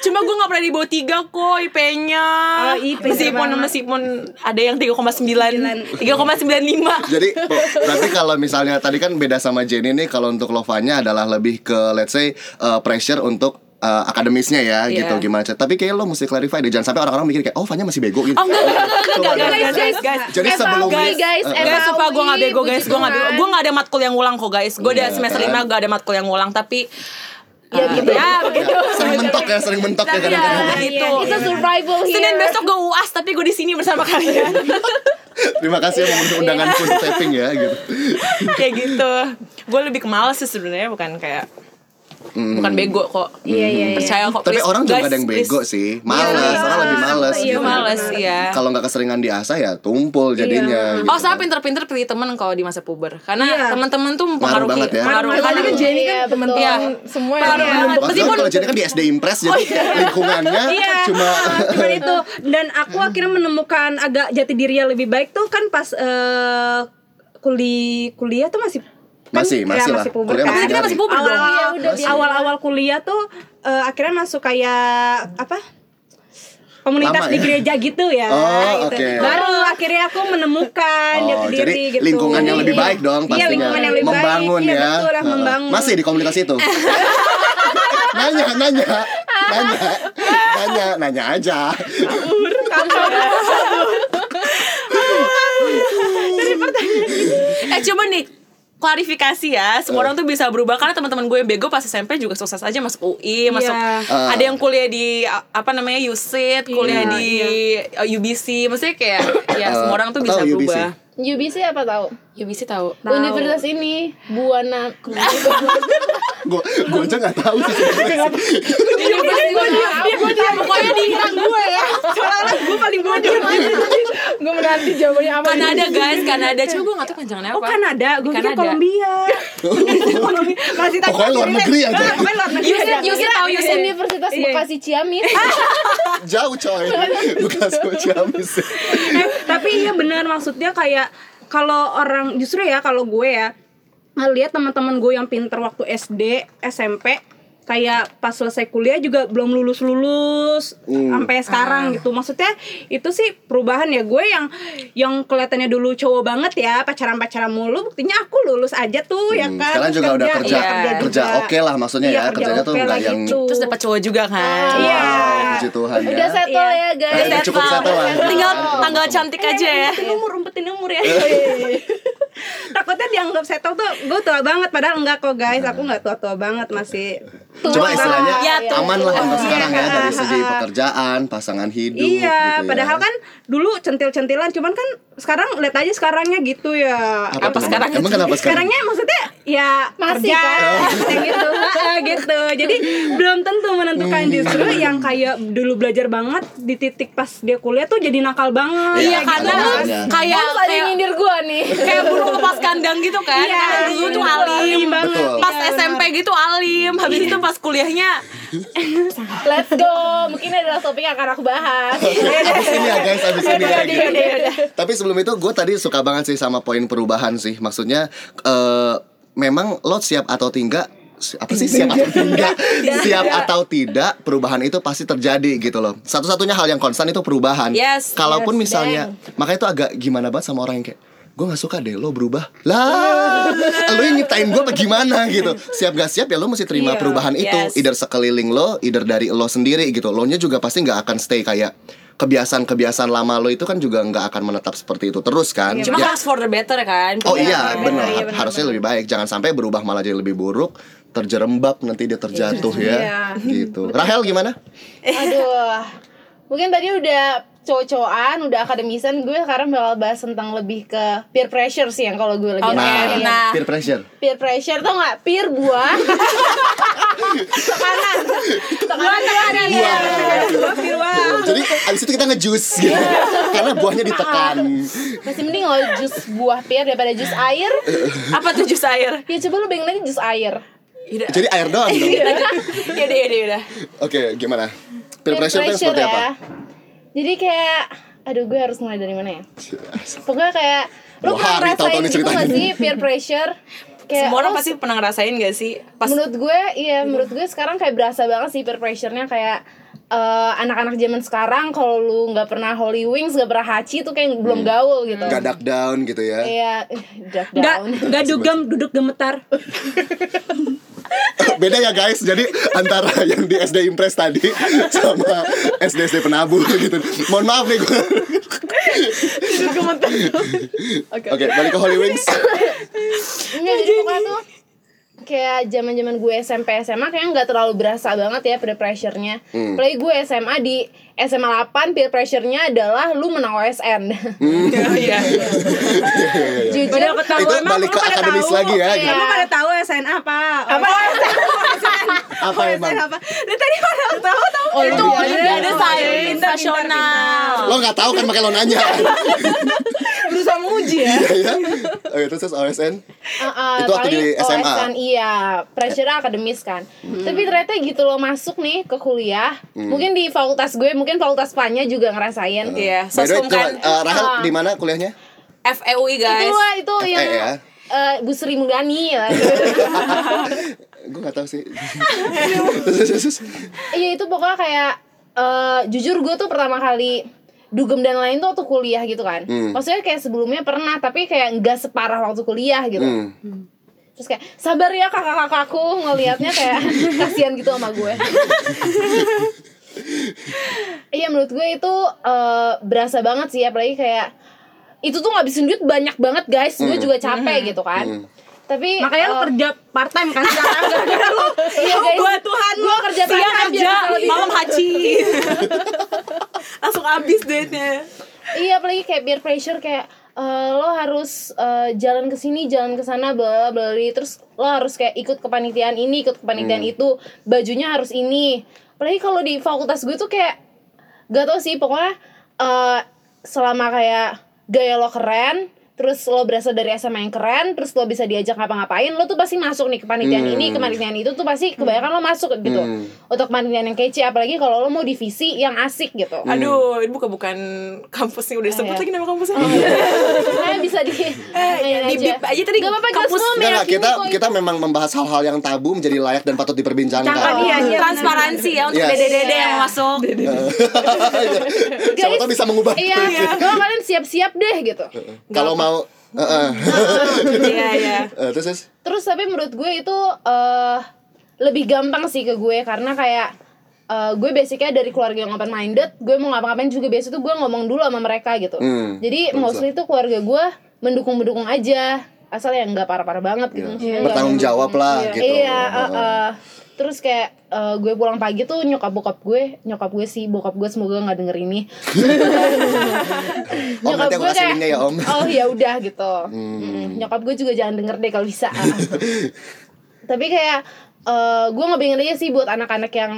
S4: cuma gue nggak pernah di bawah tiga kok IP-nya
S3: Oh, IP
S4: meskipun
S3: banget.
S4: meskipun ada yang 3,9 3,95
S1: Jadi po- berarti kalau misalnya tadi kan beda sama Jenny nih kalau untuk Lovanya adalah lebih ke let's say uh, pressure untuk uh, akademisnya ya
S4: Iya.
S1: gitu gimana Chat. Tapi kayak lo mesti clarify deh jangan sampai orang-orang mikir kayak oh Vanya masih bego gitu.
S4: Oh enggak enggak enggak enggak enggak guys guys guys
S1: Jadi
S2: FAUI,
S1: sebelum
S2: guys,
S1: Uh, uh.
S4: Guys, sumpah gue gak bego guys, gue gak bego. Gue gak ada matkul yang ngulang kok guys Gue udah
S1: Iya,
S4: semester
S1: kan?
S4: 5 gak ada matkul yang ngulang Tapi
S2: Ya, gitu.
S4: Ya begitu
S1: sering mentok ya, sering mentok ya
S4: ya
S1: kadang-kadang.
S4: begitu
S2: Itu survival here.
S4: Senin besok gue uas Tapi gue di sini bersama kalian
S1: Terima kasih ya memenuhi undangan pun taping ya gitu.
S4: Kayak gitu Gue lebih ke males sih sebenarnya Bukan kayak Bukan bego kok
S3: Iya, iya, iya.
S4: Percaya kok
S1: Tapi
S4: please,
S1: orang juga
S4: guys,
S1: ada yang bego
S4: please.
S1: sih. Males,
S3: Iya.
S1: orang lebih males
S3: Iya,
S1: gitu.
S4: Males ya
S1: Kalau nggak keseringan diasah ya tumpul jadinya. gitu.
S4: Oh, saya pinter-pinter pilih temen kalau di masa puber. Karena
S3: Iya.
S4: teman-teman tuh mempengaruhi,
S1: banget ya.
S5: Karena kan Jenny kan
S2: Iya,
S5: teman-teman
S4: Iya.
S5: semua yang
S4: Pengaruh banget.
S5: membentuk
S1: Maksudnya
S4: Meskipun-
S1: kalau jadi kan di SD Impress jadi lingkungannya
S3: Iya,
S1: cuma
S3: cuman itu dan aku akhirnya menemukan agak jati diri yang lebih baik tuh kan pas eh, kuli kuliah tuh masih kan,
S1: Masih, masih
S3: ya,
S1: lah.
S3: masih puber
S1: Kuliah
S3: kan.
S1: masih dari.
S3: puber dong.
S2: Iya,
S3: Awal,
S2: udah biasa.
S3: awal-awal kuliah tuh eh, akhirnya masuk kayak apa? Komunitas
S1: Lama
S3: di
S1: ya?
S3: gereja gitu ya.
S1: Oh,
S3: gitu.
S1: oke.
S3: Baru akhirnya aku menemukan
S1: Oh,
S3: jati
S1: jadi
S3: diri gitu.
S1: lingkungan yang lebih baik dong
S3: Iya,
S1: pastinya.
S3: lingkungan yang lebih
S1: membangun
S3: baik.
S1: ya.
S3: Iya, betul lah,
S1: Heeh.
S3: membangun.
S1: Masih di komunitas itu. nanya, nanya, nanya, nanya, nanya aja.
S4: Eh coba nih klarifikasi ya. Semua orang tuh bisa berubah. Karena teman-teman gue yang bego pas SMP juga sukses aja. Masuk UI masuk
S1: Ah.
S4: ada yang kuliah di apa namanya USIT kuliah
S3: Iya,
S4: di uh, UBC maksudnya kayak ya semua orang tuh
S1: tahu
S4: bisa
S1: UBC?
S4: berubah.
S2: UBC apa tahu?
S4: UBC tahu
S2: Universitas ini Buana
S1: Gue gue aja nggak tahu sih sebenarnya.
S2: Universitas Buana
S4: pokoknya di
S3: gue ya. Soalnya gue paling bodoh.
S5: Gue menanti jawabannya apa
S4: Kanada guys Kanada coba gue gak tau panjangannya apa
S3: Oh Kanada, gue pikir
S4: Kanada.
S3: Kolombia. Masih tak
S1: Pokoknya luar negeri aja.
S3: Pokoknya luar negeri. Aja.
S4: Yusit tahu Yusit
S2: Universitas
S3: Iya.
S2: Bekasi Ciamis
S1: Jauh coy. Semua Ciamis.
S3: Eh, tapi iya benar maksudnya kayak kalau orang justru ya kalau gue ya ngeliat teman-teman gue yang pinter waktu SD, SMP kayak pas selesai kuliah juga belum lulus lulus sampai sekarang gitu maksudnya itu sih perubahan ya gue yang yang kelihatannya dulu cowok banget ya pacaran pacaran mulu buktinya aku lulus aja tuh ya
S1: Hmm,
S3: kan
S1: Sekarang juga udah kerja
S4: Iya.
S1: kerja
S3: juga.
S1: oke lah maksudnya
S3: Iya,
S1: ya
S3: kerja
S1: kerjanya tuh
S3: oke
S1: nggak yang
S3: gitu.
S4: Terus dapat cowok juga kan
S3: Iya.
S1: Wow, puji Tuhan ya.
S2: Udah settle
S3: Iya.
S2: ya guys
S1: Udah cukup settle lah.
S4: Tinggal tanggal cantik aja ya
S3: umur umpetin umur ya takutnya dianggap settle tuh gue tua banget padahal enggak kok guys aku nggak tua tua banget masih
S1: Cuma istilahnya
S4: Ya, tuh.
S1: aman lah untuk
S3: Iya.
S1: sekarang ya dari segi pekerjaan, pasangan hidup
S3: iya
S1: gitu ya.
S3: padahal kan dulu centil centilan cuman kan sekarang lihat aja sekarangnya gitu ya
S4: Apa
S1: tuh?
S4: sekarang?
S1: Emang kenapa sekarang?
S3: sekarangnya maksudnya ya
S2: Masih,
S3: kerja
S2: kan?
S3: kayak gitu gitu jadi belum tentu menentukan
S1: Hmm.
S3: justru yang kayak dulu belajar banget di titik pas dia kuliah tuh jadi nakal banget
S1: Iya,
S4: Iya karena kayak
S2: yang
S4: kayak
S2: nyindir gue nih
S4: kayak burung lepas kandang gitu kan?
S3: Iya,
S4: karena dulu tuh
S3: iya,
S4: alim.
S3: Banget,
S4: pas
S3: iya.
S4: SMP gitu alim. Habis itu pas kuliahnya
S2: Let's go. Mungkin adalah topik yang akan aku bahas.
S1: Abis ini ya guys, abis ini ya gitu. Tapi sebelum itu gue tadi suka banget sih sama poin perubahan sih. Maksudnya eh memang lo siap atau tidak apa sih siap atau tidak. siap atau tidak perubahan itu pasti terjadi gitu loh. Satu-satunya hal yang konstan itu perubahan.
S4: Yes,
S1: kalaupun
S2: yes,
S1: misalnya makanya itu agak gimana banget sama orang yang kayak gue nggak suka deh lo berubah lah lo yang nyiptain gue apa gimana gitu siap gak siap ya lo mesti terima
S3: Iya,
S1: perubahan itu
S4: yes.
S1: either sekeliling lo either dari lo sendiri gitu lo nya juga pasti nggak akan stay kayak kebiasaan-kebiasaan lama lo itu kan juga nggak akan menetap seperti itu terus kan
S4: Cuma
S1: Ya-
S4: harus for the better kan.
S1: Oh
S3: Iya,
S1: iya,
S3: benar, iya,
S1: Harusnya lebih baik. Jangan sampai berubah malah jadi lebih buruk, terjerembab nanti dia terjatuh ya.
S3: Iya.
S1: Gitu. Rahel gimana?
S2: Aduh. Mungkin tadi udah cowok-cowokan, udah akademisan, gue sekarang bakal bahas tentang lebih ke peer pressure sih yang kalau gue lagi
S4: Oke,
S2: rasain.
S4: nah.
S1: peer pressure.
S2: Peer pressure tau gak? Peer buah Tekanan Tekanan tekanan ya
S1: Oh, jadi abis itu kita ngejus gitu. Karena buahnya ditekan.
S2: Masih mending lo jus buah peer daripada jus air
S4: Apa tuh jus air?
S2: Ya coba lu bayangin lagi jus air
S4: Yaudah.
S1: Jadi air doang dong.
S4: Yaudah, yaudah, yaudah.
S1: Oke, gimana? Peer pressure itu yang seperti apa?
S2: Jadi kayak Aduh gue harus mulai dari mana ya? Pokoknya kayak Lu pernah ngerasain
S1: nih
S2: itu gak sih peer pressure? Kayak
S4: Semua orang pasti pernah ngerasain gak sih? Pas
S2: menurut gue iya menurut gue sekarang kayak berasa banget sih peer pressure-nya kayak eh, anak-anak zaman sekarang kalau lu nggak pernah Holy Wings nggak pernah Hachi tuh kayak belum gaul gitu
S1: Gak duck down gitu ya.
S2: iya eh, duck down
S3: nggak dugem, duduk gemetar.
S1: Beda ya guys. Jadi antara yang di SD Impress tadi sama SD SD Penabur gitu. Mohon maaf nih gue. Oke, balik ke Holy Wings.
S2: Enggak jadi pokoknya tuh kayak zaman zaman gue SMP SMA kayak nggak terlalu berasa banget ya peer pressure-nya.
S1: Hmm.
S2: Apalagi gue SMA di SMA 8 peer pressure-nya adalah lu menang OSN.
S1: Hmm.
S4: Oh iya.
S2: Jujur
S3: Udah ketahui
S1: Itu
S3: emang
S1: balik
S3: lu
S1: ke
S3: pada
S1: akademis
S3: tahu.
S1: lagi ya,
S2: Iya.
S1: gitu.
S3: Emang pada tahu SN apa?
S2: apa?
S1: Apa emang?
S3: apa? Dari tadi pada tahu tahu.
S2: Oh,
S4: Itu
S2: iya, iya.
S4: ada
S2: Pintar,
S4: sains nasional.
S1: Lo nggak tahu kan makanya lo nanya.
S5: Berusaha menguji ya.
S1: Iya ya. Oke, terus OSN.
S2: Uh, uh,
S1: Itu waktu di SMA.
S2: OSN iya, pressure akademis kan. Tapi ternyata gitu loh masuk nih ke kuliah. Mungkin di fakultas gue, mungkin fakultas PANnya juga ngerasain.
S4: Iya,
S1: By the way,
S4: sosum
S1: coba,
S4: kan
S1: eh, Rahel di mana kuliahnya?
S4: FEUI guys.
S2: Itu lah itu
S1: FE
S2: yang
S1: ya?
S2: eh, Bu Sri Mulyani ya.
S1: Gue gak tahu sih.
S2: Iya itu pokoknya kayak eh, jujur gue tuh pertama kali dugem dan lain tuh waktu kuliah gitu kan.
S1: Hmm.
S2: Maksudnya kayak sebelumnya pernah tapi kayak nggak separah waktu kuliah gitu.
S1: Hmm.
S2: Terus kayak sabar ya kakak-kakakku ngelihatnya kayak kasihan gitu sama gue. Iya menurut gue itu eh, berasa banget sih apalagi kayak itu tuh ngabisin duit banyak banget guys. Gue juga capek gitu kan.
S1: Hmm.
S2: Tapi
S3: Makanya lu
S2: eh,
S3: kerja part time kan sekarang gara-gara lu.
S2: Iya, guys.
S3: buat Tuhan
S2: gue kerja
S4: Siang
S2: part-time biar
S4: kerja, malam haji. Langsung habis duitnya.
S2: Iya apalagi kayak peer pressure kayak eh, lo harus eh, jalan ke sini, jalan ke sana, bla bla bla bla. terus lo harus kayak ikut kepanitiaan ini, ikut kepanitiaan itu, bajunya harus ini. Apalagi kalau di fakultas gue tuh kayak gak tau sih pokoknya eh, selama kayak gaya lo keren, terus lo berasal dari SMA yang keren, terus lo bisa diajak ngapa-ngapain, lo tuh pasti masuk nih kepanitiaan ini, kepanitiaan itu tuh pasti kebanyakan lo masuk gitu.
S1: Hmm.
S2: Untuk kepanitiaan yang kece, apalagi kalau lo mau divisi yang asik gitu.
S4: Aduh, ini bukan bukan kampusnya udah disebut
S2: iya.
S4: lagi nama kampusnya.
S2: Makanya bisa di
S4: Eh, ya, di bip aja tadi
S2: Gak apa-apa
S4: kampus.
S2: kampus semua
S1: Enggak, enggak,
S2: meyakini
S1: kita
S2: kok
S1: kita memang membahas hal-hal yang tabu menjadi layak dan patut diperbincangkan.
S3: Jangan, iya, iya.
S4: Transparansi ya untuk
S1: Yes.
S4: dede-dede yang mau masuk.
S1: Siapa tahu bisa mengubah.
S2: Iya, kalau kalian siap-siap deh gitu
S1: Kalau mau eh, eh.
S4: Iya, iya.
S1: Eh, terus terus.
S2: Terus tapi menurut gue itu eh lebih gampang sih ke gue Karena kayak eh, gue basicnya dari keluarga yang open minded Gue mau ngapa-ngapain juga biasa tuh gue ngomong dulu sama mereka gitu
S1: Hmm,
S2: Jadi mostly tuh keluarga gue mendukung-mendukung aja Asal yang nggak parah-parah banget gitu nggak-
S1: Bertanggung jawab lah gitu.
S2: Iya, eh, eh. Terus kayak eh, gue pulang pagi tuh nyokap bokap gue, nyokap gue sih bokap gue semoga nggak denger ini.
S1: Om aku kasih linknya ya om.
S2: Oh ya udah gitu. Mm, Nyokap gue juga jangan denger deh kalau bisa. Tapi kayak eh, gue ngebayangin aja sih buat anak-anak yang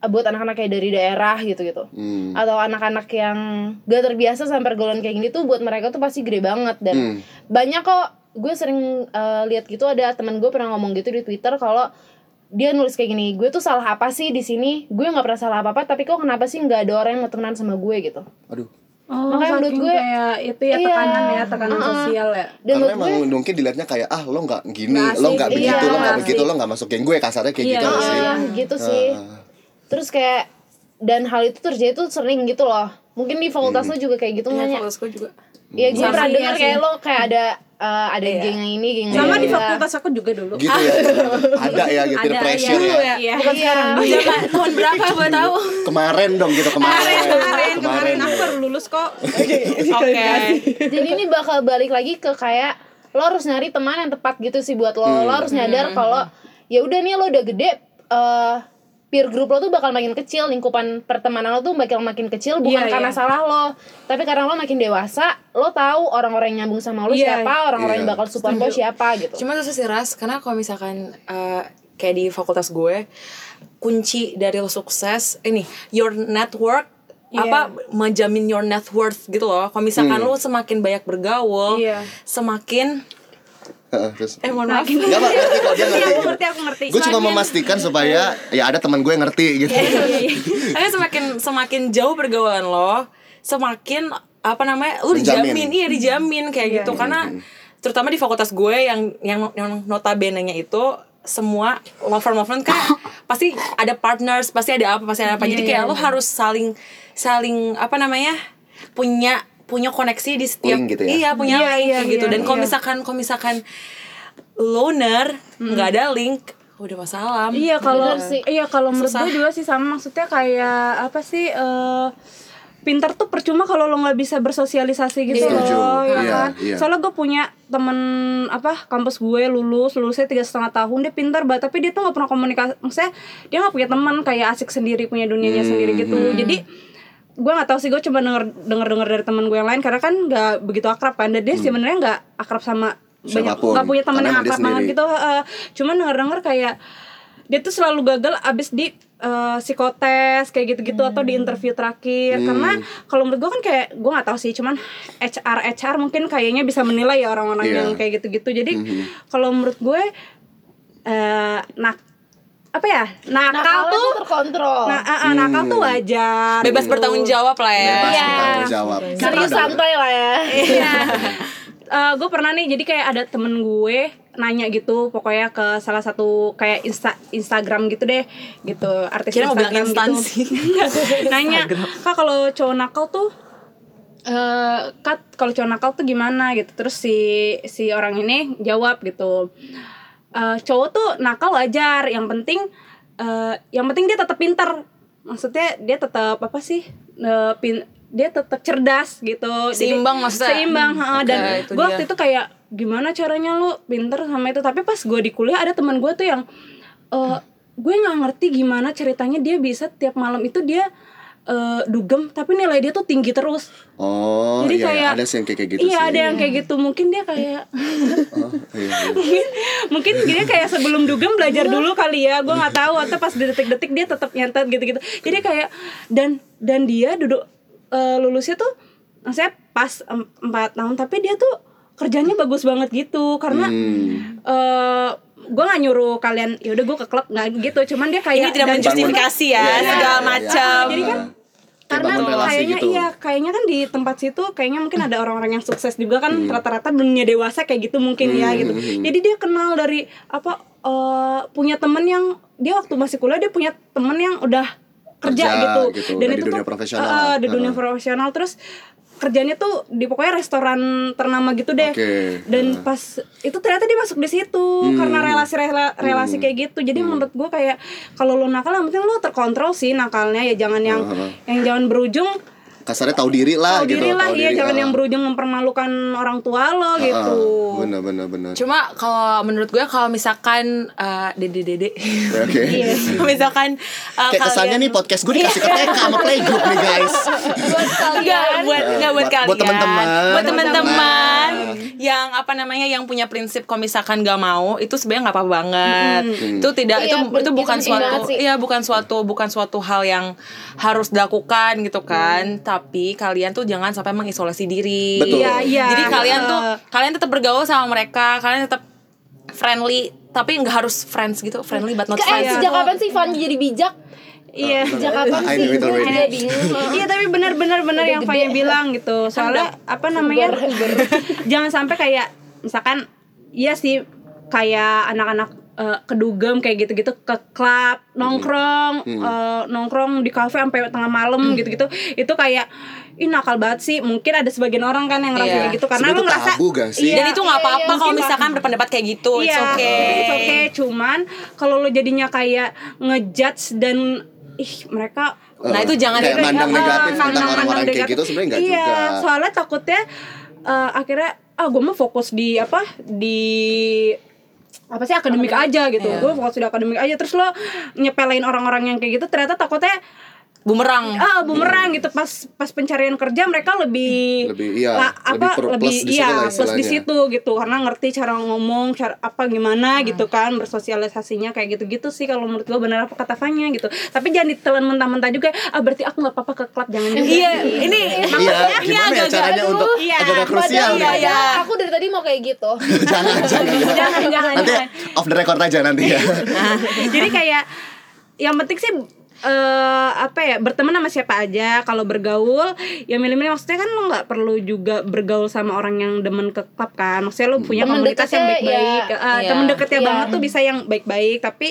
S2: eh, buat anak-anak kayak dari daerah gitu-gitu.
S1: Hmm.
S2: Atau anak-anak yang gak terbiasa sama pergaulan kayak gini tuh buat mereka tuh pasti gede banget dan
S1: Hmm.
S2: banyak kok gue sering eh, lihat gitu ada teman gue pernah ngomong gitu di Twitter kalau dia nulis kayak gini, gue tuh salah apa sih di sini? Gue nggak pernah salah apa apa, tapi kok kenapa sih nggak ada orang yang mau temenan sama gue gitu?
S1: Aduh.
S3: Oh,
S2: Makanya menurut gue-
S3: kayak itu ya
S2: Iya.
S3: tekanan ya, tekanan
S2: Uh-uh.
S3: sosial ya.
S2: Dan
S1: Karena emang
S2: gue,
S1: mungkin dilihatnya kayak ah lo nggak gini,
S3: Nggak
S1: lo nggak
S3: iya,
S1: begitu, lo nggak begitu, lo nggak masuk geng gue kasarnya kayak
S3: Iya,
S1: gitu nggak sih.
S2: gitu sih.
S1: Ah.
S2: Terus kayak dan hal itu terjadi tuh sering gitu loh. Mungkin di fakultas lo juga kayak gitu
S4: Iya,
S2: nggak ya?
S4: fakultas gue juga.
S2: Iya, gue pernah
S3: sih,
S2: dengar
S3: iya
S2: kayak lo kayak ada eh, ada geng yang ini, geng yang
S3: sama di fakultas aku juga dulu
S1: Gitu ya. Ada ya gitu
S3: Ada,
S1: pressure
S3: iya.
S1: ya.
S3: Iya.
S2: Bukan sekarang.
S4: Zaman tahun berapa gue tahu?
S1: Kemarin dong gitu kemarin.
S3: kemarin kemarin aku baru lulus kok
S4: Oke.
S2: Jadi ini bakal balik lagi ke kayak lo harus nyari teman yang tepat gitu sih buat lo. Lo harus nyadar kalau ya udah nih lo udah gede eh peer group lo tuh bakal makin kecil, lingkupan pertemanan lo tuh bakal makin kecil bukan
S3: Iya,
S2: karena
S3: iya.
S2: salah lo, tapi karena lo makin dewasa, lo tahu orang-orang yang nyambung sama lo
S3: Iya,
S2: siapa, orang-orang yang
S1: iya.
S2: bakal support lo siapa gitu.
S4: Cuma susah sih ras karena kalau misalkan eh, kayak di fakultas gue kunci dari lo sukses ini your network
S3: Iya.
S4: apa menjamin your net worth gitu loh. Kalau misalkan lo semakin banyak bergaul,
S3: Iya.
S4: semakin
S1: terus.
S4: eh mohon maaf.
S1: Enggak apa ngerti kok dia ngerti.
S3: Iya, aku
S1: gitu.
S3: ngerti, aku ngerti.
S1: Gue cuma memastikan supaya ya ada teman gue yang ngerti gitu.
S4: Tapi semakin semakin jauh pergaulan lo, semakin apa namanya? Lu
S1: Menjamin.
S4: dijamin, iya dijamin kayak
S3: Iya,
S4: gitu. Karena terutama di fakultas gue yang yang yang notabene-nya itu semua law firm law firm kan pasti ada partners, pasti ada apa, pasti ada apa. Jadi kayak lo harus saling saling apa namanya? punya punya koneksi di setiap
S1: Link gitu ya?
S4: iya punya
S3: Iya,
S4: link kayak gitu.
S3: iya,
S4: dan kalau
S3: iya.
S4: misalkan kalau misalkan loner nggak ada link udah masalah.
S3: Iya kalau iya kalau menurut gue juga sih sama. Maksudnya kayak apa sih eh pintar tuh percuma kalau lo nggak bisa bersosialisasi gitu
S1: Setuju.
S3: loh ya
S1: Iya,
S3: kan?
S1: iya.
S3: soalnya gue punya temen apa kampus gue lulus lulusnya tiga setengah tahun dia pintar banget. Tapi dia tuh nggak pernah komunikasi maksudnya dia nggak punya teman kayak asik sendiri punya dunianya sendiri gitu. jadi gue nggak tahu sih gue coba denger denger denger dari temen gue yang lain karena kan nggak begitu akrab kan dan dia sebenarnya nggak akrab sama banyak nggak punya temen
S1: Karena
S3: yang akrab banget gitu heeh. cuman denger denger kayak dia tuh selalu gagal abis di eh, psikotes kayak gitu-gitu atau di interview terakhir. Karena kalau menurut gue kan kayak gue nggak tahu sih cuman HR HR mungkin kayaknya bisa menilai ya orang-orang
S1: Iya.
S3: yang kayak gitu-gitu. Jadi kalau menurut gue eh nak apa ya nakal
S2: Nakalnya
S3: tuh
S2: tuh terkontrol.
S3: nah, ah, ah, nakal tuh wajar
S4: bebas
S3: gitu.
S4: bertanggung jawab lah ya
S1: Bebas
S3: Iya.
S1: bertanggung jawab.
S2: Serius
S1: Karena-
S2: santai lah ya.
S3: Iya. gue pernah nih jadi kayak ada temen gue nanya gitu pokoknya ke salah satu kayak insta Instagram gitu deh gitu artis
S4: Kira mau bilang
S3: Instagram
S4: instansi.
S3: gitu nanya kak kalau cowok nakal tuh eh kak kalau cowok nakal tuh gimana gitu terus si si orang ini jawab gitu eh cowok tuh nakal wajar yang penting eh yang penting dia tetap pintar maksudnya dia tetap apa sih eh, pin dia tetap cerdas gitu. Jadi-
S4: Seimbang maksudnya?
S3: seimbang
S4: Hmm,
S3: ha,
S4: oke,
S3: dan gue waktu itu kayak gimana caranya lu pinter sama itu? Tapi pas gue di kuliah ada teman gue tuh yang eh gue nggak ngerti gimana ceritanya dia bisa tiap malam itu dia eh, dugem tapi nilai dia tuh tinggi terus.
S1: Oh,
S3: jadi
S1: iya,
S3: kayak
S1: ada sih yang kayak gitu
S3: iya
S1: sih.
S3: ada yang kayak gitu. Mungkin dia kayak
S1: Oh, iya, iya.
S3: mungkin mungkin dia kayak sebelum dugem belajar dulu kali ya. Gue nggak tahu atau pas di detik-detik dia tetap nyantet gitu-gitu. Jadi kayak dan dan dia duduk eh, lulusnya tuh maksudnya pas em- empat tahun tapi dia tuh kerjanya bagus banget gitu karena
S1: Hmm.
S3: eh gue nggak nyuruh kalian ya udah gue ke klub nggak gitu cuman dia kayak
S4: ini tidak
S3: dan-
S4: menjustifikasi ya
S1: Iya, iya,
S4: segala
S1: iya,
S4: macam
S3: jadi kan karena kayaknya
S1: gitu.
S3: iya kayaknya kan di tempat situ kayaknya mungkin ada orang-orang yang sukses juga kan rata-rata dunia dewasa kayak gitu mungkin ya gitu jadi dia kenal dari apa eh, punya temen yang dia waktu masih kuliah dia punya temen yang udah kerja,
S1: Kerja
S3: gitu.
S1: gitu,
S3: dan
S1: udah
S3: itu
S1: di dunia
S3: tuh
S1: profesional
S3: eh,
S1: lah.
S3: di dunia
S1: Heeh.
S3: profesional terus kerjanya tuh di pokoknya restoran ternama gitu deh.
S1: Oke.
S3: dan pas itu ternyata dia masuk di situ karena relasi rela- relasi kayak gitu. Jadi menurut gue kayak kalau lo nakal yang penting lo terkontrol sih nakalnya ya. Jangan yang yang jangan berujung
S1: Kasarnya tahu diri lah
S3: tahu
S1: gitu.
S3: diri lah
S1: tahu
S3: ya
S1: diri,
S3: jangan
S1: ah.
S3: yang berujung mempermalukan orang tua lo gitu
S1: Ah, Benar benar benar.
S4: Cuma kalau menurut gue kalau misalkan uh, dede dede,
S1: Oke.
S4: misalkan uh,
S1: Kayak kesannya nih podcast gue dikasih ke TK sama playgroup nih guys.
S2: Buat kalian.
S4: buat enggak buat
S1: Buat-
S4: kalian.
S1: buat teman-teman.
S4: Buat teman-teman yang apa namanya yang punya prinsip kalau misalkan gak mau itu sebenarnya nggak apa-apa banget. Itu tidak
S2: Iya,
S4: itu itu
S2: itu
S4: bukan
S2: penting
S4: suatu iya bukan suatu bukan suatu hal yang harus dilakukan gitu kan. Tapi kalian tuh jangan sampai mengisolasi diri.
S1: Betul.
S3: Iya, iya.
S4: Jadi kalian tuh kalian tetap bergaul sama mereka, kalian tetap friendly tapi nggak harus friends gitu, friendly but not
S2: Eh,
S4: friends.
S2: sejak kapan sih Fanny jadi bijak?
S3: Iya
S2: Sejak kapan sih? Gue
S1: already.
S2: juga bingung.
S3: Iya tapi benar-benar benar yang Fanya bilang gitu. Soalnya apa namanya? jangan sampai kayak misalkan iya sih kayak anak-anak eh, kedugem kayak gitu-gitu ke klub nongkrong
S1: Hmm.
S3: eh, nongkrong di kafe sampai tengah malam gitu-gitu itu kayak ih nakal banget sih mungkin ada sebagian orang kan yang ngerasa
S4: Iya.
S3: kayak gitu karena lu ngerasa
S1: tabu gak sih?
S3: Iya.
S4: Dan itu nggak apa-apa
S2: Iya,
S4: kalau
S2: iya.
S4: misalkan berpendapat kayak gitu. It's
S3: Iya,
S4: okay.
S3: it's okay. Cuman kalau lo jadinya kayak ngejudge dan ih mereka
S4: Nah, itu jangan
S1: kayak mandang negatif tentang
S3: mandang-
S1: orang-orang
S3: mandang
S1: kayak
S3: negatif.
S1: gitu sebenarnya enggak
S3: iya,
S1: juga.
S3: soalnya takutnya eh, akhirnya ah gue mau fokus di apa di apa sih akademik aja gitu
S4: Iya.
S3: gue fokus di akademik aja terus lo nyepelein orang-orang yang kayak gitu ternyata takutnya
S4: Bumerang.
S3: ah bumerang gitu pas pas pencarian kerja mereka lebih
S1: Lebih, iya,
S3: lah,
S1: lebih
S3: apa lebih
S1: plus di
S3: iya
S1: lah
S3: plus di situ gitu karena ngerti cara ngomong cara apa gimana
S1: Hmm.
S3: gitu kan bersosialisasinya kayak gitu-gitu sih kalau menurut gue benar apa kata Fanya gitu tapi jangan ditelan mentah-mentah juga ah berarti aku nggak apa-apa ke klub jangan juga
S4: Iya, ini
S1: Iya, gimana ya caranya untuk
S3: iya.
S1: agak krusial
S2: Padahal
S1: nih.
S4: iya, iya.
S2: aku dari tadi mau kayak gitu.
S1: jangan, jangan, jangan.
S3: jangan jangan
S1: Nanti
S3: jangan.
S1: off the record aja nanti ya.
S3: jadi kayak yang penting sih eh apa ya berteman sama siapa aja kalau bergaul ya milih-milih maksudnya kan lo nggak perlu juga bergaul sama orang yang demen ke klub kan maksudnya lo punya
S2: Temen
S3: komunitas yang baik-baik
S2: ya.
S3: Eh,
S4: Iya.
S3: temen deketnya
S2: Iya.
S3: banget tuh bisa yang baik-baik tapi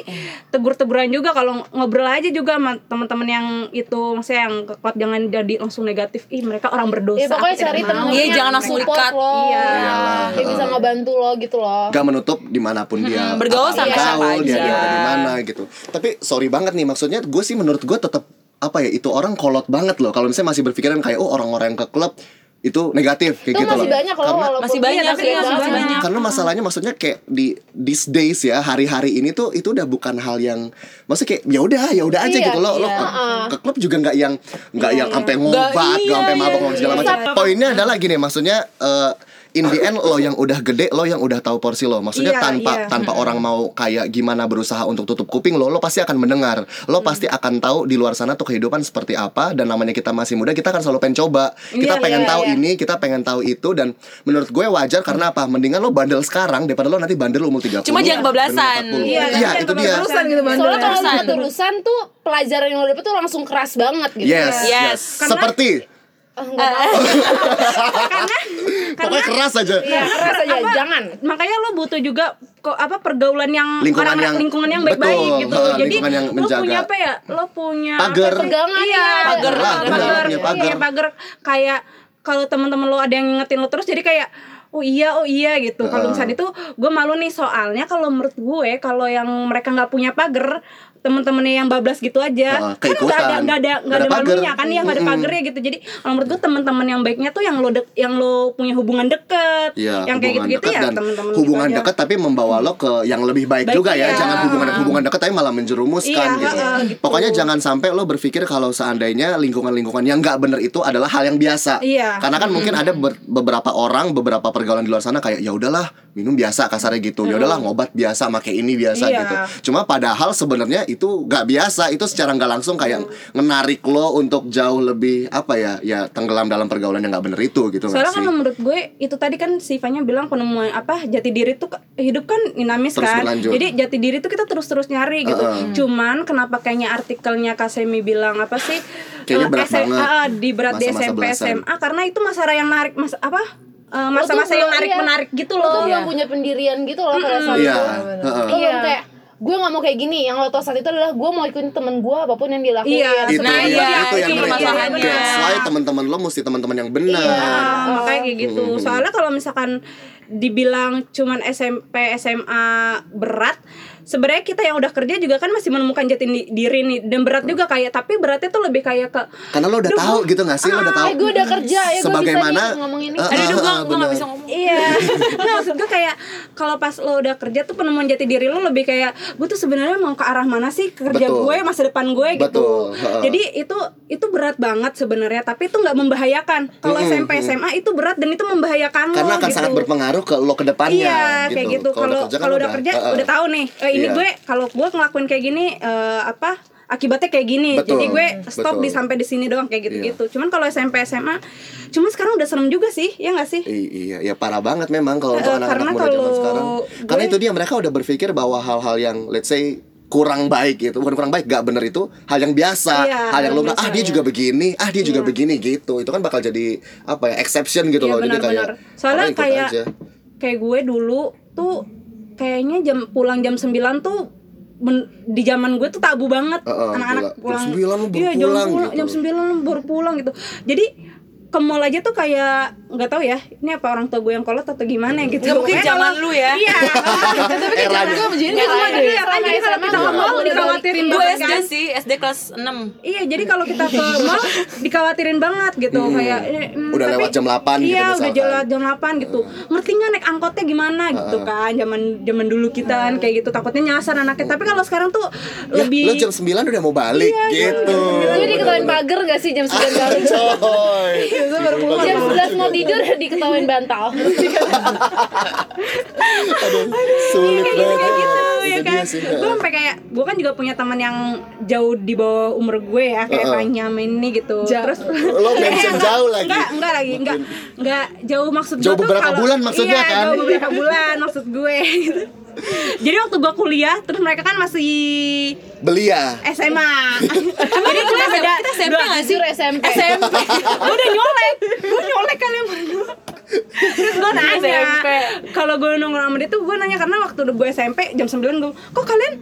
S3: tegur-teguran juga kalau ngobrol aja juga sama teman-teman yang itu maksudnya yang ke klub jangan jadi langsung negatif ih mereka orang berdosa
S2: Ya pokoknya cari
S3: mau."
S2: temen
S4: Iya, jangan langsung
S2: lo.
S3: Iya.
S1: Iyalah.
S2: Dia bisa ngebantu lo gitu loh.
S1: Gak menutup di mana pun dia
S4: bergaul sama siapa
S1: dia,
S4: aja.
S1: dia ada di mana gitu. Tapi sorry banget nih maksudnya gue sih menurut gue tetap apa ya itu orang kolot banget loh kalau misalnya masih berpikiran kayak oh orang-orang yang ke klub itu negatif kayak
S2: Itu
S1: gitu
S2: masih
S1: loh.
S2: banyak loh
S1: Karena
S2: walaupun
S4: Masih banyak,
S2: Iya,
S4: iya,
S2: sering
S4: masih
S2: banget.
S4: banyak.
S1: karena masalahnya maksudnya kayak di these days ya hari-hari ini tuh itu udah bukan hal yang maksudnya kayak ya udah ya udah aja
S2: Iya,
S1: gitu loh lo
S2: iya.
S1: ke,
S2: Heeh.
S1: ke klub juga nggak yang nggak yang sampai ngobat nggak
S4: iya,
S1: sampai
S4: iya,
S1: mabok
S4: iya,
S1: segala
S4: iya.
S1: macam poinnya adalah gini maksudnya eh, in the end lo yang udah gede lo yang udah tahu porsi lo maksudnya
S3: Iya,
S1: tanpa
S3: iya.
S1: tanpa orang mau kayak gimana berusaha untuk tutup kuping lo lo pasti akan mendengar lo pasti akan tahu di luar sana tuh kehidupan seperti apa dan namanya kita masih muda kita akan selalu pengen coba kita
S3: Iya,
S1: pengen
S3: iya,
S1: tahu
S3: iya.
S1: ini kita pengen tahu itu dan menurut gue wajar karena apa mendingan lo bandel sekarang daripada lo nanti bandel umur 30
S4: Cuma jangan kebablasan.
S1: dan 40.
S3: Iya,
S1: iya
S3: tapi
S1: itu dia
S5: Terusan gitu bandel
S2: Soalnya
S5: ya.
S2: kalau
S4: Terusan.
S2: tuh pelajaran yang lo dapet tuh langsung keras banget gitu.
S1: yes
S4: Yes.
S1: yes seperti
S2: Ah, nggak mau.
S1: pokoknya keras aja
S2: Iya, keras aja, jangan.
S3: makanya lo butuh juga kok apa pergaulan yang
S1: Lingkungan
S3: orang
S1: yang-
S3: lingkungan yang baik-baik gitu.
S1: ha,
S3: Jadi
S1: lingkungan yang
S3: lo
S1: menjaga.
S3: punya apa ya? Lo punya
S1: Pagar.
S3: apa?
S2: Pegangan
S3: iya,
S2: ya.
S1: Pagar
S3: pagar,
S1: pagar.
S3: Iya, pagar kayak kalau teman-teman lo ada yang ngingetin lo terus jadi kayak oh iya oh iya gitu kalau misalnya itu gue malu nih soalnya kalau menurut gue kalau yang mereka nggak punya pagar temen-temennya yang bablas gitu aja
S1: Heeh,
S3: kan nggak ada nggak ada nggak ada malunya kan ya nggak ada
S1: Mm-mm.
S3: pagarnya gitu jadi kalau menurut gue teman-teman yang baiknya tuh yang lo dek yang lo punya hubungan deket
S1: Iya,
S3: yang kayak gitu-gitu ya
S1: dan
S3: teman-teman
S1: hubungan
S3: gitu aja.
S1: dekat tapi membawa lo ke yang lebih baik,
S3: Baik,
S1: juga ya.
S3: iya.
S1: Jangan hubungan hubungan dekat tapi malah menjerumuskan
S3: Iya,
S1: gitu.
S3: heeh, gitu.
S1: Pokoknya jangan sampai lo berpikir kalau seandainya lingkungan-lingkungan yang nggak bener itu adalah hal yang biasa.
S3: Iya.
S1: Karena kan mungkin ada ber- beberapa orang, beberapa pergaulan di luar sana kayak ya udahlah minum biasa kasarnya gitu. Ya udahlah ngobat biasa, pakai ini biasa
S3: Iya.
S1: gitu. Cuma padahal sebenarnya itu nggak biasa. Itu secara nggak langsung kayak menarik lo untuk jauh lebih apa ya? Ya tenggelam dalam pergaulan yang nggak bener itu gitu
S3: Soalnya
S1: sih?
S3: kan menurut gue itu tadi kan sifatnya bilang penemuan apa jati diri tuh hidup kan dinamis
S1: Terus
S3: kan.
S1: berlanjut.
S3: Jadi jati diri tuh kita terus-terus nyari gitu.
S1: Heeh.
S3: Cuman kenapa kayaknya artikelnya Kasemi bilang apa sih?
S1: Kayaknya
S3: eh,
S1: berat
S3: SM
S1: banget.
S3: ah, di berat di
S1: Masa-masa
S3: SMP
S1: belasan.
S3: SMA karena itu masa yang narik mas apa? eh, masa-masa yang
S2: belum- iya.
S3: gitu
S2: Lo tuh
S3: loh.
S2: belum punya pendirian gitu loh pada saat
S1: Iya.
S2: itu. Lo belum
S3: Iya.
S2: kayak gue nggak mau kayak gini. Yang lo tau saat itu adalah gue mau ikutin temen gue apa pun yang dilakuin.
S3: Iya,
S1: itu
S4: Nah,
S1: dia,
S4: iya,
S1: itu yang
S4: permasalahannya.
S1: That's why teman-teman lo mesti teman-teman yang benar.
S3: Ah, makanya kayak gitu. Soalnya kalau misalkan dibilang cuman SMP SMA berat, sebenarnya kita yang udah kerja juga kan masih menemukan jati di- diri nih dan berat juga kayak tapi beratnya tuh lebih kayak ke
S1: Karena lo udah
S3: Duh,
S1: tahu gitu gak sih? Lo udah tahu.
S2: Eh gue udah kerja ya gue bisa ngomong ini.
S1: eh,
S4: Aduh, aduh, gue
S1: Ah,
S4: gue gak bisa ngomong.
S3: Iya, nah maksud gue kayak kalau pas lo udah kerja tuh penemuan jati diri lo lebih kayak gue tuh sebenarnya mau ke arah mana sih kerja
S1: Betul.
S3: gue masa depan gue gitu.
S1: Betul.
S3: Jadi itu itu berat banget sebenarnya, tapi itu nggak membahayakan. Kalau
S1: Mm-mm,
S3: SMP SMA itu berat dan itu membahayakan lo.
S1: Karena akan
S3: gitu.
S1: sangat berpengaruh ke lo ke depannya
S3: Iya, kayak gitu. Kalau
S1: kerja kan
S3: kalau udah kerja
S1: eh, eh.
S3: udah tahu nih, eh, ini
S1: Iya.
S3: gue kalau gue ngelakuin kayak gini eh, apa akibatnya kayak gini.
S1: Betul,
S3: Jadi gue stop
S1: betul.
S3: di sampai di sini doang kayak gitu-gitu. Cuman kalau SMP SMA, cuman sekarang udah serem juga sih, ya nggak sih?
S1: I- iya, ya parah banget memang kalau untuk anak-anak
S3: karena
S1: muda zaman
S3: kalau
S1: sekarang.
S3: gue-
S1: Karena itu dia mereka udah berpikir bahwa hal-hal yang let's say kurang baik gitu, bukan kurang baik, gak bener itu hal yang biasa,
S3: Iya,
S1: hal yang lo ah dia
S3: iya.
S1: juga begini, ah dia juga begini gitu, itu kan bakal jadi apa ya exception gitu
S3: Iya
S1: loh, jadi kayak.
S3: Soalnya kayak
S1: aja.
S3: kayak gue dulu tuh kayaknya jam pulang jam 9 tuh men- di zaman gue tuh tabu banget anak-anak
S1: gila. Jam
S3: pulang
S1: 9 lu baru
S3: iya, jam
S1: pulang
S3: pulang-
S1: gitu.
S3: jam 9 lu baru pulang gitu jadi ke mall aja tuh kayak nggak tahu ya ini apa orang tua gue yang kolot atau gimana gitu
S4: Nggak mungkin zaman
S3: kalau-
S4: lu ya.
S3: iya
S5: Tapi kayak
S1: Eranya.
S5: gue begini
S2: Nggak,
S5: sama
S2: iya, iya.
S3: Kan jadi kalau kita ke mall dikhawatirin
S4: Gue SD
S3: kan
S4: sih, SD kelas 6
S3: Iya, jadi kalau kita ke mall dikhawatirin banget gitu kayak eh,
S1: Udah
S3: tapi-
S1: lewat jam 8 gitu
S3: Iya, udah jalan jam 8 gitu. Ngerti nggak naik angkotnya gimana gitu kan? Zaman zaman dulu kita kan kayak gitu takutnya nyasar anaknya. Tapi kalau sekarang tuh
S1: Ya,
S3: lebih
S1: lo jam 9 udah mau balik gitu.
S2: Gue diketawain pagar gak sih jam 9 kali?
S1: Coy.
S2: Jam 11 mau tidur diketawain bantal.
S1: Aduh, sulit banget.
S3: kayak gitu ya kan gue sampai kayak gue kan juga punya teman yang jauh di bawah umur gue ya kayak
S1: Heeh.
S3: Tanya ini gitu
S5: Jauh.
S3: terus
S1: Lo mention
S3: Enggak,
S1: jauh lagi.
S3: enggak enggak lagi enggak enggak jauh maksud
S1: Jauh
S3: gue tuh
S1: beberapa
S3: kalau-
S1: bulan maksudnya
S3: iya,
S1: kan?
S3: jauh beberapa bulan maksud gue gitu jadi waktu gue kuliah terus mereka kan masih
S1: Belia.
S3: SMA jadi kita beda
S4: Kita SMP gak sih?
S2: SMP.
S3: SMP gue udah nyolek gue nyolek kalian berdua terus gue nanya
S4: SMP.
S3: kalau gue nongkrong sama dia tuh gue nanya karena waktu gue SMP jam 9 gue kok kalian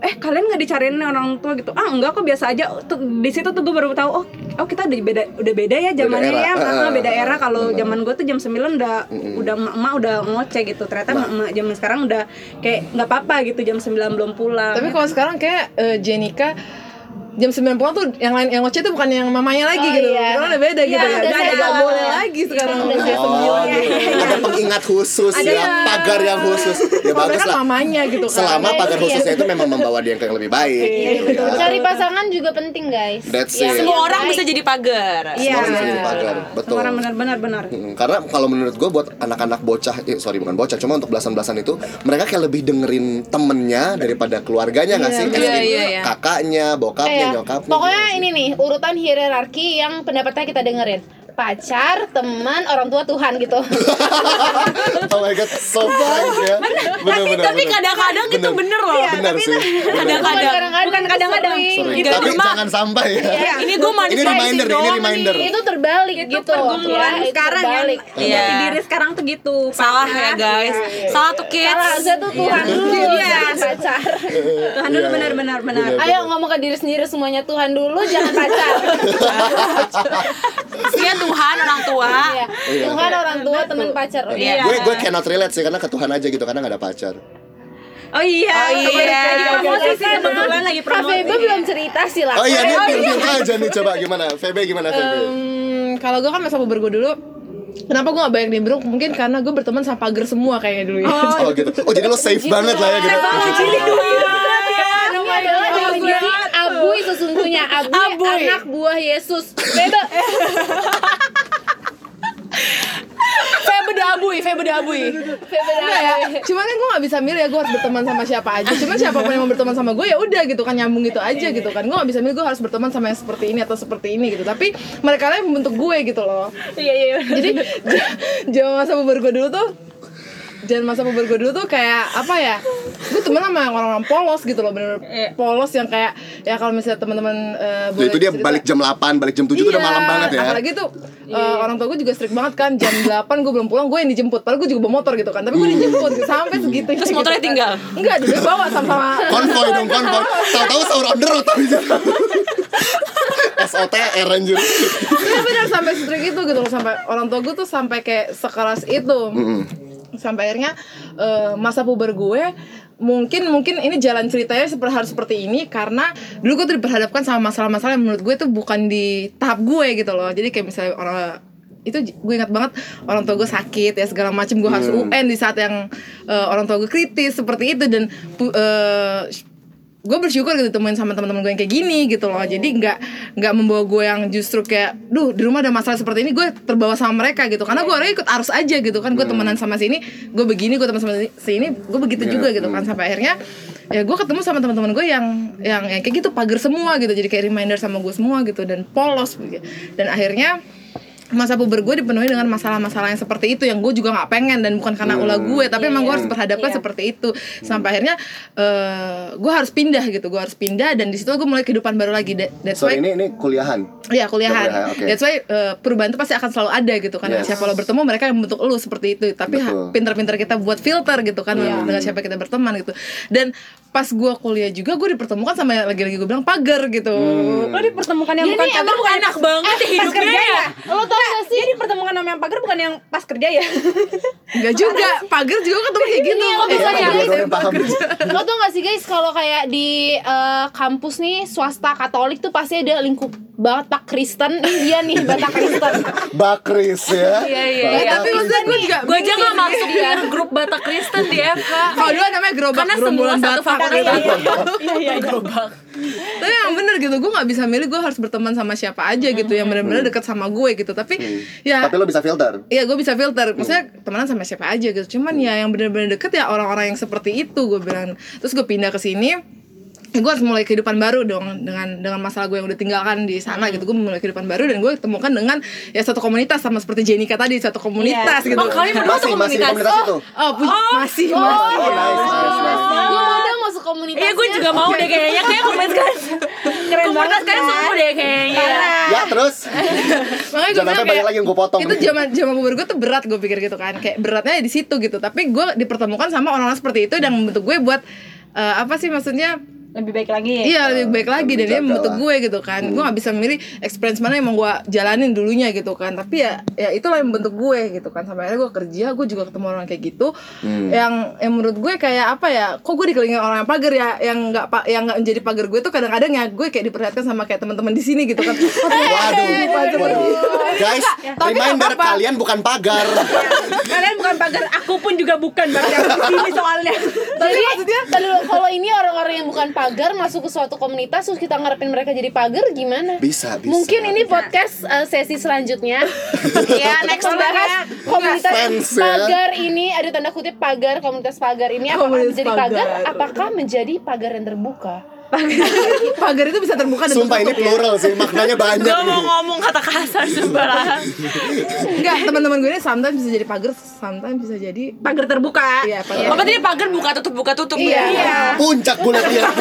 S3: eh kalian nggak dicariin orang tua gitu? Ah enggak kok biasa aja. Tuh di situ tuh gue baru tahu oh oh kita udah beda udah beda ya zamannya ya. Ah, beda era. Kalau zaman gue tuh jam 9 udah udah emak emak udah ngoceh gitu. Ternyata emak emak zaman sekarang udah kayak nggak apa-apa gitu jam 9 belum pulang
S5: Tapi kalau sekarang kayak eh, Jenika jam 9 pulang tuh yang lain yang ngoceh tuh bukan yang mamanya lagi
S2: Oh,
S5: gitu.
S2: iya.
S5: Sekarang udah beda gitu.
S2: Iya,
S5: ya.
S2: udah
S5: boleh lagi sekarang.
S2: Udah
S5: Udah
S2: sekarang.
S1: Oh,
S3: Iya,
S1: gitu. Ada pengingat khusus
S5: Ada
S1: ya,
S5: ya.
S1: pagar yang khusus. Ya
S5: Kalau
S1: bagus lah.
S5: mamanya gitu kan.
S1: Selama
S2: Iya,
S1: pagar
S2: iya.
S1: khususnya itu memang membawa dia ke yang lebih baik. gitu ya.
S2: Cari pasangan juga penting guys.
S1: That's it.
S4: Semua orang bisa jadi pagar
S3: Iya.
S1: Semua orang bisa jadi pagar. Betul.
S3: semua orang benar-benar benar
S1: Karena kalau menurut gue buat anak-anak bocah, eh, sorry bukan bocah, cuma untuk belasan-belasan itu mereka kayak lebih dengerin temennya daripada keluarganya nggak sih?
S4: Iya, iya, iya.
S1: Kakaknya, bokapnya, Nyokapnya.
S2: Pokoknya ini nih urutan hierarki yang pendapatnya kita dengerin. Pacar, teman, orang tua, Tuhan gitu.
S1: oh my god, so frank ya. Bener-bener.
S4: Tapi kadang-kadang itu bener loh
S1: Bener sih.
S4: Kadang-kadang
S3: Bukan kadang-kadang.
S4: Gitu.
S1: Tapi
S4: Cuma-
S1: jangan sampai ya.
S2: Iya.
S4: Ini gue manis
S1: Ini reminder, ini reminder.
S2: itu terbalik
S3: itu
S2: gitu.
S3: pergumulan
S2: ya, itu
S3: sekarang
S2: terbalik.
S4: Iya.
S3: di diri sekarang tuh gitu
S4: Salah ya guys Salah tuh kids
S2: Salah aja tuh Tuhan dulu,
S3: Iya.
S2: pacar.
S3: Tuhan dulu
S1: Iya.
S3: benar-benar benar
S2: Ayo ngomong ke diri sendiri semuanya Tuhan dulu, jangan pacar.
S4: Iya Tuhan orang tua
S2: Iya. Tuhan orang tua, teman pacar.
S4: Iya.
S1: Gue gue cannot relate sih karena ke Tuhan aja gitu karena nggak ada pacar.
S3: oh iya
S4: Oh iya.
S3: lagi promosi sih kebetulan lagi
S2: Kak
S3: promosi
S2: Febe belum cerita sih lah.
S1: Oh iya, ini pin aja nih coba gimana? Febe gimana Febe?
S5: Kalau gue kan masa puber gue dulu Kenapa gue gak banyak nimbrung? Mungkin karena gue berteman sama pagar semua kayaknya dulu ya
S1: Oh gitu. Oh jadi lo safe banget lah ya gitu.
S2: Ini adalah definisi abui sesungguhnya. Abui,
S4: Abui.
S2: anak buah Yesus. Bebe.
S4: Febe udah abui Febe udah abui.
S2: Bebe
S5: Enggak ya, cuman kan gue gak bisa milih ya gue harus berteman sama siapa aja. Cuman siapa pun yang mau berteman sama gue ya udah gitu kan nyambung gitu aja gitu kan. Gue gak bisa milih gue harus berteman sama yang seperti ini atau seperti ini gitu. Tapi mereka lah yang membentuk gue gitu loh.
S3: Iya iya
S5: Jadi j- zaman masa puber gue dulu tuh Jangan masa puber gue dulu tuh kayak apa ya Gue temen sama orang-orang polos gitu loh Bener polos yang kayak Ya kalau misalnya teman-teman eh, boleh
S1: itu dia
S5: cerita-
S1: balik jam 8, balik jam 7 tuh udah
S5: Iya,
S1: malam banget ya.
S5: Apalagi tuh eh, orang tua gue juga strict banget kan jam 8 gue belum pulang gue yang dijemput. Padahal gue juga bawa motor gitu kan. Tapi gue dijemput gitu, sampai segitu.
S4: Terus motornya tinggal?
S5: Enggak, dia bawa sama-sama.
S1: Konvoy dong, konvoy. Tahu-tahu sahur on the road tapi SOTR anjir.
S5: Bener-bener sampai strict itu gitu loh sampai orang tua gue tuh sampai kayak sekeras itu. Sampai akhirnya eh, masa puber gue mungkin mungkin ini jalan ceritanya seperti harus seperti ini karena dulu gue tuh diperhadapkan sama masalah-masalah yang menurut gue tuh bukan di tahap gue gitu loh. Jadi kayak misalnya orang itu gue ingat banget orang tua gue sakit ya segala macam gue harus UN di saat yang eh, orang tua gue kritis seperti itu. Dan eh, gue bersyukur gitu temuin sama teman-teman gue yang kayak gini gitu loh. Jadi nggak nggak membawa gue yang justru kayak duh di rumah ada masalah seperti ini gue terbawa sama mereka gitu. Karena gue orangnya ikut arus aja gitu kan. Gue temenan sama sini gue begini gue teman sama sini gue begitu juga gitu kan. Sampai akhirnya ya gue ketemu sama teman-teman gue yang yang yang kayak gitu pagar semua gitu. Jadi kayak reminder sama gue semua gitu dan polos gitu. dan akhirnya masa puber gue dipenuhi dengan masalah-masalah yang seperti itu yang gue juga nggak pengen dan bukan karena ulah gue tapi emang gue harus berhadapkan seperti itu sampai akhirnya eh gue harus pindah gitu gue harus pindah dan di situ gue mulai kehidupan baru lagi That- that's
S1: So
S5: why
S1: ini ini kuliahan.
S5: Iya kuliahan.
S1: Kuliahan, oke.
S5: That's why uh, perubahan itu pasti akan selalu ada gitu kan.
S1: Yes.
S5: Siapa lo bertemu mereka yang membentuk lu seperti itu. Tapi pinter-pinter kita buat filter gitu kan
S3: Iya.
S5: dengan siapa kita berteman gitu. Dan pas gua kuliah juga gue dipertemukan sama yang lagi-lagi gue bilang pagar gitu.
S1: Hmm.
S3: Lo dipertemukan yang
S2: Ya,
S3: bukan pagar bukan
S4: enak
S3: pas-
S4: banget ya
S3: pas
S4: hidupnya
S3: kerja
S4: ya.
S2: Lo tau gak sih?
S3: Dia dipertemukan sama yang pagar bukan yang pas kerja ya
S5: Enggak juga. Pagar juga ketemu kayak gitu.
S2: Lo bisa
S1: Iya,
S2: ya. Lo tau gak sih guys kalau kayak di eh, kampus nih swasta Katolik tuh pasti ada lingkup Batak Kristen Iya nih Batak Kristen
S1: Bakris ya.
S4: Iya iya
S5: Ya,
S4: iya.
S5: tapi maksudnya gue juga
S4: Gue aja gak masuk di grup Batak Kristen di FH
S5: kalau dulu namanya gerobak
S4: Karena semua
S5: gerombolan
S4: satu
S5: Batak.
S4: Fakultas
S3: Iya iya
S4: Gerobak
S5: Tapi yang bener gitu, gue nggak bisa milih gue harus berteman sama siapa aja gitu yang benar-benar dekat sama gue gitu. Tapi ya
S1: Tapi lo bisa filter.
S5: Iya gue bisa filter, maksudnya temenan sama siapa aja gitu. Cuman ya yang bener-bener deket ya orang-orang yang seperti itu gue bilang. Terus gue pindah ke sini, ya gue harus mulai kehidupan baru dong dengan dengan masalah gue yang udah tinggalkan di sana gitu. Gue mulai kehidupan baru dan gue temukan dengan ya satu komunitas sama seperti Jenika tadi satu komunitas gitu.
S4: Oh kalian berdua
S1: Masih
S4: satu
S1: masih di
S4: komunitas
S1: komunitas itu.
S5: Oh, puji- masih masih.
S1: Oh, nice, nice, nice.
S2: Mau dong masuk komunitas
S4: Iya gue juga mau deh kayaknya. Kayak komunitas kan
S3: Keren
S4: Komunitas
S3: banget
S4: kalian
S3: kan?
S4: seru deh kayaknya.
S1: Ya terus.
S5: Makanya gue bilang
S1: banyak
S5: kayak
S1: lagi yang gue potong.
S5: itu zaman zaman puber gue tuh berat gue pikir gitu kan. Kayak beratnya di situ gitu. Tapi gue dipertemukan sama orang-orang seperti itu dan membentuk gue buat eh, apa sih maksudnya
S3: Lebih baik lagi ya
S5: Iya lebih baik lagi dan dia membentuk gue gitu kan. Gue gak bisa milih experience mana yang mau gue jalanin dulunya gitu kan. Tapi ya ya itulah yang membentuk gue gitu kan. Sampai akhirnya gue kerja gue juga ketemu orang kayak gitu. Yang yang menurut gue kayak apa ya Kok gue dikelilingin orang yang pagar ya Yang gak, pa- yang gak menjadi pagar gue tuh kadang-kadang ya Gue kayak diperlihatkan sama kayak teman-teman di sini gitu kan.
S1: Waduh, waduh. Guys,
S5: Tapi nggak
S1: reminder
S5: apa-apa.
S1: kalian bukan pagar.
S3: Kalian bukan pagar Aku pun juga bukan yang di sini soalnya.
S2: Jadi tadi dulu, kalau ini orang-orang yang bukan pagar masuk ke suatu komunitas terus kita ngarepin mereka jadi pagar gimana?
S1: Bisa, bisa.
S2: Mungkin ini podcast uh, sesi selanjutnya. ya, next bahas komunitas
S1: Fans, ya.
S2: pagar ini ada tanda kutip pagar komunitas pagar ini apakah
S5: Komunitas
S2: menjadi pagar?
S5: pagar.
S2: Apakah menjadi pagar yang terbuka?
S5: Pagar itu bisa terbuka dan
S1: Sumpah ini
S5: tertutup ya.
S1: plural sih, maknanya banyak
S4: Gue mau
S1: nih.
S4: ngomong kata kasar sembarangan
S5: Enggak, teman-teman gue ini sometimes bisa jadi pagar Sometimes bisa jadi
S3: Pagar terbuka
S5: Iya, pagar
S4: Oh berarti dia pagar buka tutup buka tutup
S5: Iya.
S4: Iya
S1: Puncak gue liat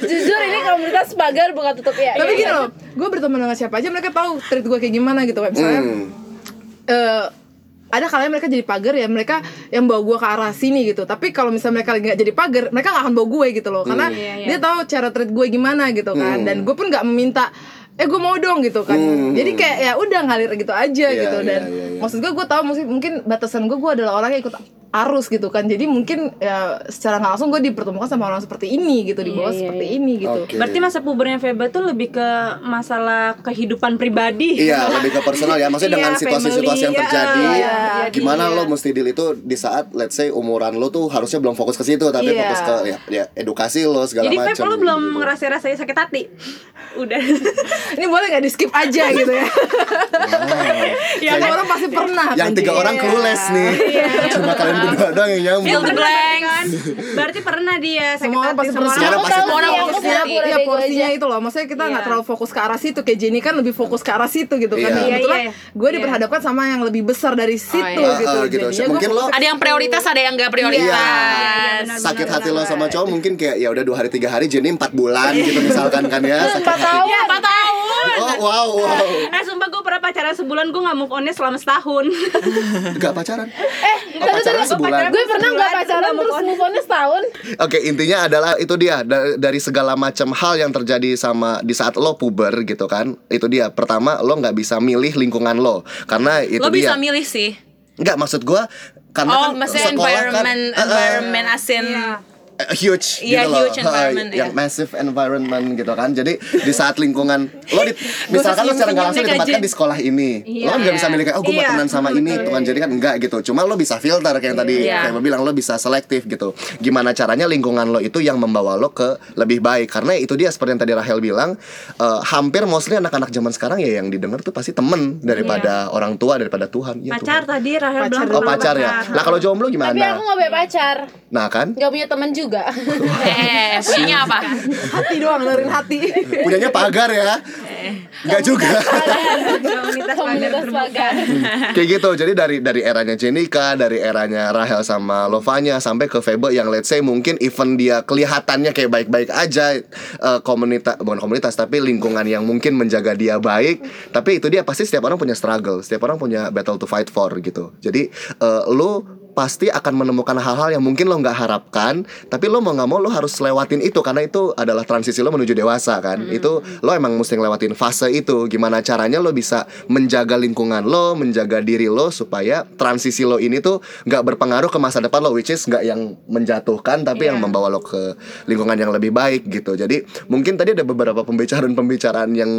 S2: Jujur ini komunitas pagar bukan tutup ya.
S5: Tapi
S2: Iya.
S5: gini loh, gue berteman dengan siapa aja mereka tahu treat gue kayak gimana gitu kayak misalnya
S1: Hmm.
S5: Ada kalian mereka jadi pagar ya mereka yang bawa gue ke arah sini gitu. Tapi kalau misalnya mereka nggak jadi pagar mereka nggak akan bawa gue gitu loh. Karena dia tahu cara treat gue gimana gitu kan. Dan gue pun nggak meminta eh gue mau dong gitu kan. Jadi kayak ya udah ngalir gitu aja
S1: Iya,
S5: gitu. dan
S1: iya, iya, iya.
S5: maksud gue gue tahu mungkin mungkin batasan gue gue adalah orang yang ikut arus gitu kan jadi mungkin ya secara langsung gue dipertemukan sama orang seperti ini gitu di bawah
S3: Iya,
S5: seperti
S3: iya.
S5: ini gitu
S1: Oke.
S3: Berarti masa pubernya Feba tuh lebih ke masalah kehidupan pribadi
S1: Iya, lebih ke personal ya. Maksudnya dengan
S3: Iya,
S1: situasi-situasi yang
S3: family,
S1: terjadi,
S3: iya, jadi,
S1: gimana
S3: iya.
S1: lo mesti deal itu di saat let's say umuran lo tuh harusnya belum fokus ke situ, tapi
S5: Iya.
S1: fokus ke ya, ya edukasi lo segala
S3: Jadi
S1: macam.
S3: Feb lo belum
S1: gitu.
S3: ngerasain rasanya sakit hati? Udah
S5: ini boleh nggak di skip aja gitu ya
S3: Ya
S5: Semua
S3: kan?
S5: orang pasti pernah
S1: Yang
S5: kan,
S1: tiga orang clueless nih. Cuma kalian berdua doang yang nyambung.
S4: Fill the blanks
S3: kan? Berarti pernah dia sakit
S5: Semua orang
S3: hati
S5: pasti
S3: sama
S5: pernah.
S3: orang
S1: Sekarang pasti
S2: tahu
S4: orang
S5: Iya porsinya
S2: aja.
S5: itu loh Maksudnya kita nggak
S3: Iya.
S5: terlalu fokus ke arah situ Kayak Jenny kan lebih fokus ke arah situ gitu kan
S1: Iya.
S3: Iya,
S5: kebetulan
S3: iya.
S5: gue
S3: Iya.
S5: diperhadapkan sama yang lebih besar dari situ
S4: iya.
S5: gitu
S1: ah, gitu. Mungkin lo-
S4: Ada yang prioritas ada yang gak prioritas
S1: sakit hati lo sama cowok mungkin kayak ya udah dua hari tiga hari jadi empat bulan gitu misalkan kan ya sakit
S2: Empat
S1: hati.
S2: tahun.
S4: Ya 4 tahun
S1: Oh wow wow.
S3: Eh sumpah gue pernah pacaran sebulan gue gak move onnya selama setahun
S1: Gak pacaran.
S2: Eh,
S1: Oh, pacaran sebulan.
S2: gue pernah nggak pacaran terus move on-nya setahun?
S1: Oke intinya adalah itu dia. Da- dari segala macam hal yang terjadi sama di saat lo puber gitu kan itu dia. Pertama lo nggak bisa milih lingkungan lo karena itu
S4: Lo
S1: dia.
S4: bisa milih sih.
S1: Nggak maksud gua karena
S4: Oh
S1: kan
S4: maksudnya
S1: sekolah kan
S4: environment
S1: eh,
S4: Environment asin
S1: eh, huge
S4: Iya,
S1: gitu loh.
S4: huge
S1: Ha,
S4: environment,
S1: yang
S4: iya.
S1: massive environment gitu kan. Jadi di saat lingkungan lo di, misalkan lo secara nggak langsung ditempatkan
S4: aja.
S1: di sekolah ini lo kan nggak bisa milih kayak oh gue mau
S3: Iya.
S1: temenan sama ini tuh kan. jadi kan enggak gitu. Cuma lo bisa filter kayak yang tadi
S4: Iya.
S1: kayak gue bilang lo bisa selektif gitu. Gimana caranya lingkungan lo itu yang membawa lo ke lebih baik? Karena itu dia seperti yang tadi Rahel bilang eh, hampir mostly anak-anak zaman sekarang ya yang didengar tuh pasti temen daripada orang tua daripada Tuhan. Ya
S3: Pacar
S1: Tuhan.
S3: tadi Rahel bilang
S1: oh pacar ya? nah kalau jomblo gimana?
S2: Tapi aku nggak punya pacar,
S1: nah kan?
S2: Nggak punya teman juga.
S4: Eh punyanya apa?
S5: hati doang, ngeluarin hati
S1: punyanya pagar ya Enggak juga.
S3: komunitas
S2: komunitas pagar
S1: Kayak gitu. Jadi dari dari eranya Jenika, dari eranya Rahel sama Lovanya sampai ke Febe yang let's say mungkin even dia kelihatannya kayak baik-baik aja eh, komunitas bukan komunitas tapi lingkungan yang mungkin menjaga dia baik, tapi itu dia pasti setiap orang punya struggle, setiap orang punya battle to fight for gitu. Jadi eh, lu pasti akan menemukan hal-hal yang mungkin lo nggak harapkan tapi lo mau nggak mau lo harus lewatin itu karena itu adalah transisi lo menuju dewasa kan? Itu lo emang mesti ngelewatin fase itu. Gimana caranya lo bisa menjaga lingkungan lo menjaga diri lo supaya transisi lo ini tuh nggak berpengaruh ke masa depan lo which is nggak yang menjatuhkan tapi yang membawa lo ke lingkungan yang lebih baik gitu. Jadi mungkin tadi ada beberapa pembicaraan-pembicaraan yang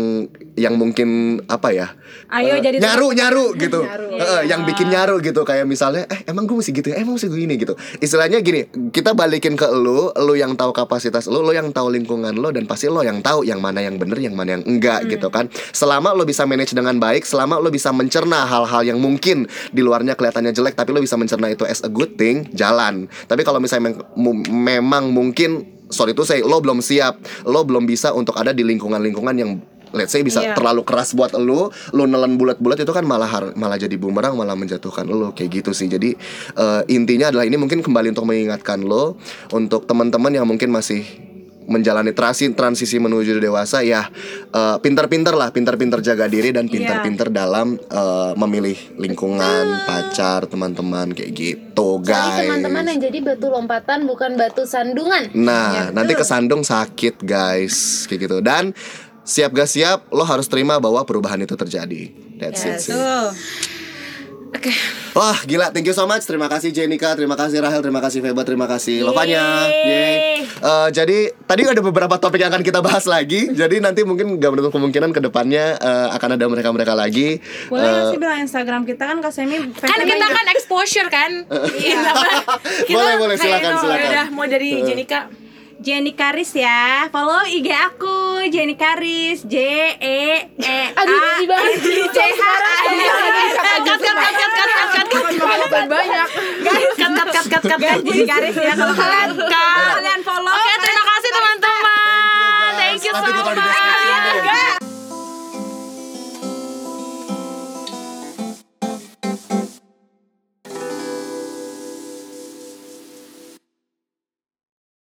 S1: yang mungkin apa ya
S3: Ayo
S1: eh,
S3: jadi
S1: nyaru nyaru gitu.
S5: Nyaru.
S1: Heeh, yang bikin nyaru gitu. Kayak misalnya eh emang gue mesti gitu emang mesti gue gini gitu. Istilahnya gini kita balikin ke lu lu yang tahu kapasitas lu lu yang tahu lingkungan lo dan pasti lo yang tahu yang mana yang bener yang mana yang enggak gitu kan. Selama lo bisa manage dengan baik selama lo bisa mencerna hal-hal yang mungkin di luarnya kelihatannya jelek tapi lo bisa mencerna itu as a good thing jalan. Tapi kalau misalnya memang mungkin sorry itu saya lo belum siap lo belum bisa untuk ada di lingkungan-lingkungan yang let's say bisa
S3: Iya.
S1: terlalu keras buat lu, lu nelen bulat-bulat itu kan malah har- malah jadi bumerang, malah menjatuhkan lu kayak gitu sih. Jadi eh, intinya adalah ini mungkin kembali untuk mengingatkan lo untuk teman-teman yang mungkin masih menjalani transisi transisi menuju dewasa ya eh, pintar-pintar lah pintar-pintar jaga diri dan pintar-pintar dalam eh, memilih lingkungan pacar teman-teman kayak gitu guys
S2: teman-teman yang jadi batu lompatan bukan batu sandungan
S1: Nah, nanti kesandung sakit guys, kayak gitu. Dan siap gak siap, lo harus terima bahwa perubahan itu terjadi. That's it sih.
S3: Tuh.
S1: Wah, gila. Thank you so much. Terima kasih Jenika, terima kasih Rahel, terima kasih Feba, terima kasih Lovanya. Yeay. Eh, jadi tadi ada beberapa topik yang akan kita bahas lagi. Jadi nanti mungkin gak menutup kemungkinan ke depannya eh, akan ada mereka-mereka lagi.
S3: Boleh
S1: Eh,
S3: sih bilang Instagram kita kan Kak Semi
S4: Kan kita kan exposure kan Iya
S1: Boleh, boleh, silakan, silakan.
S4: Udah mau dari Jenika
S3: Jenny Karis ya Follow IG aku Jenny Karis J E E A. C H A
S4: Cut cut cut cut cut cut cut
S5: Kan banyak
S4: cut cut cut cut cut
S3: Guys, Jenny Karis ya kalau kalian kalian follow
S4: Oke terima kasih teman-teman Thank you so much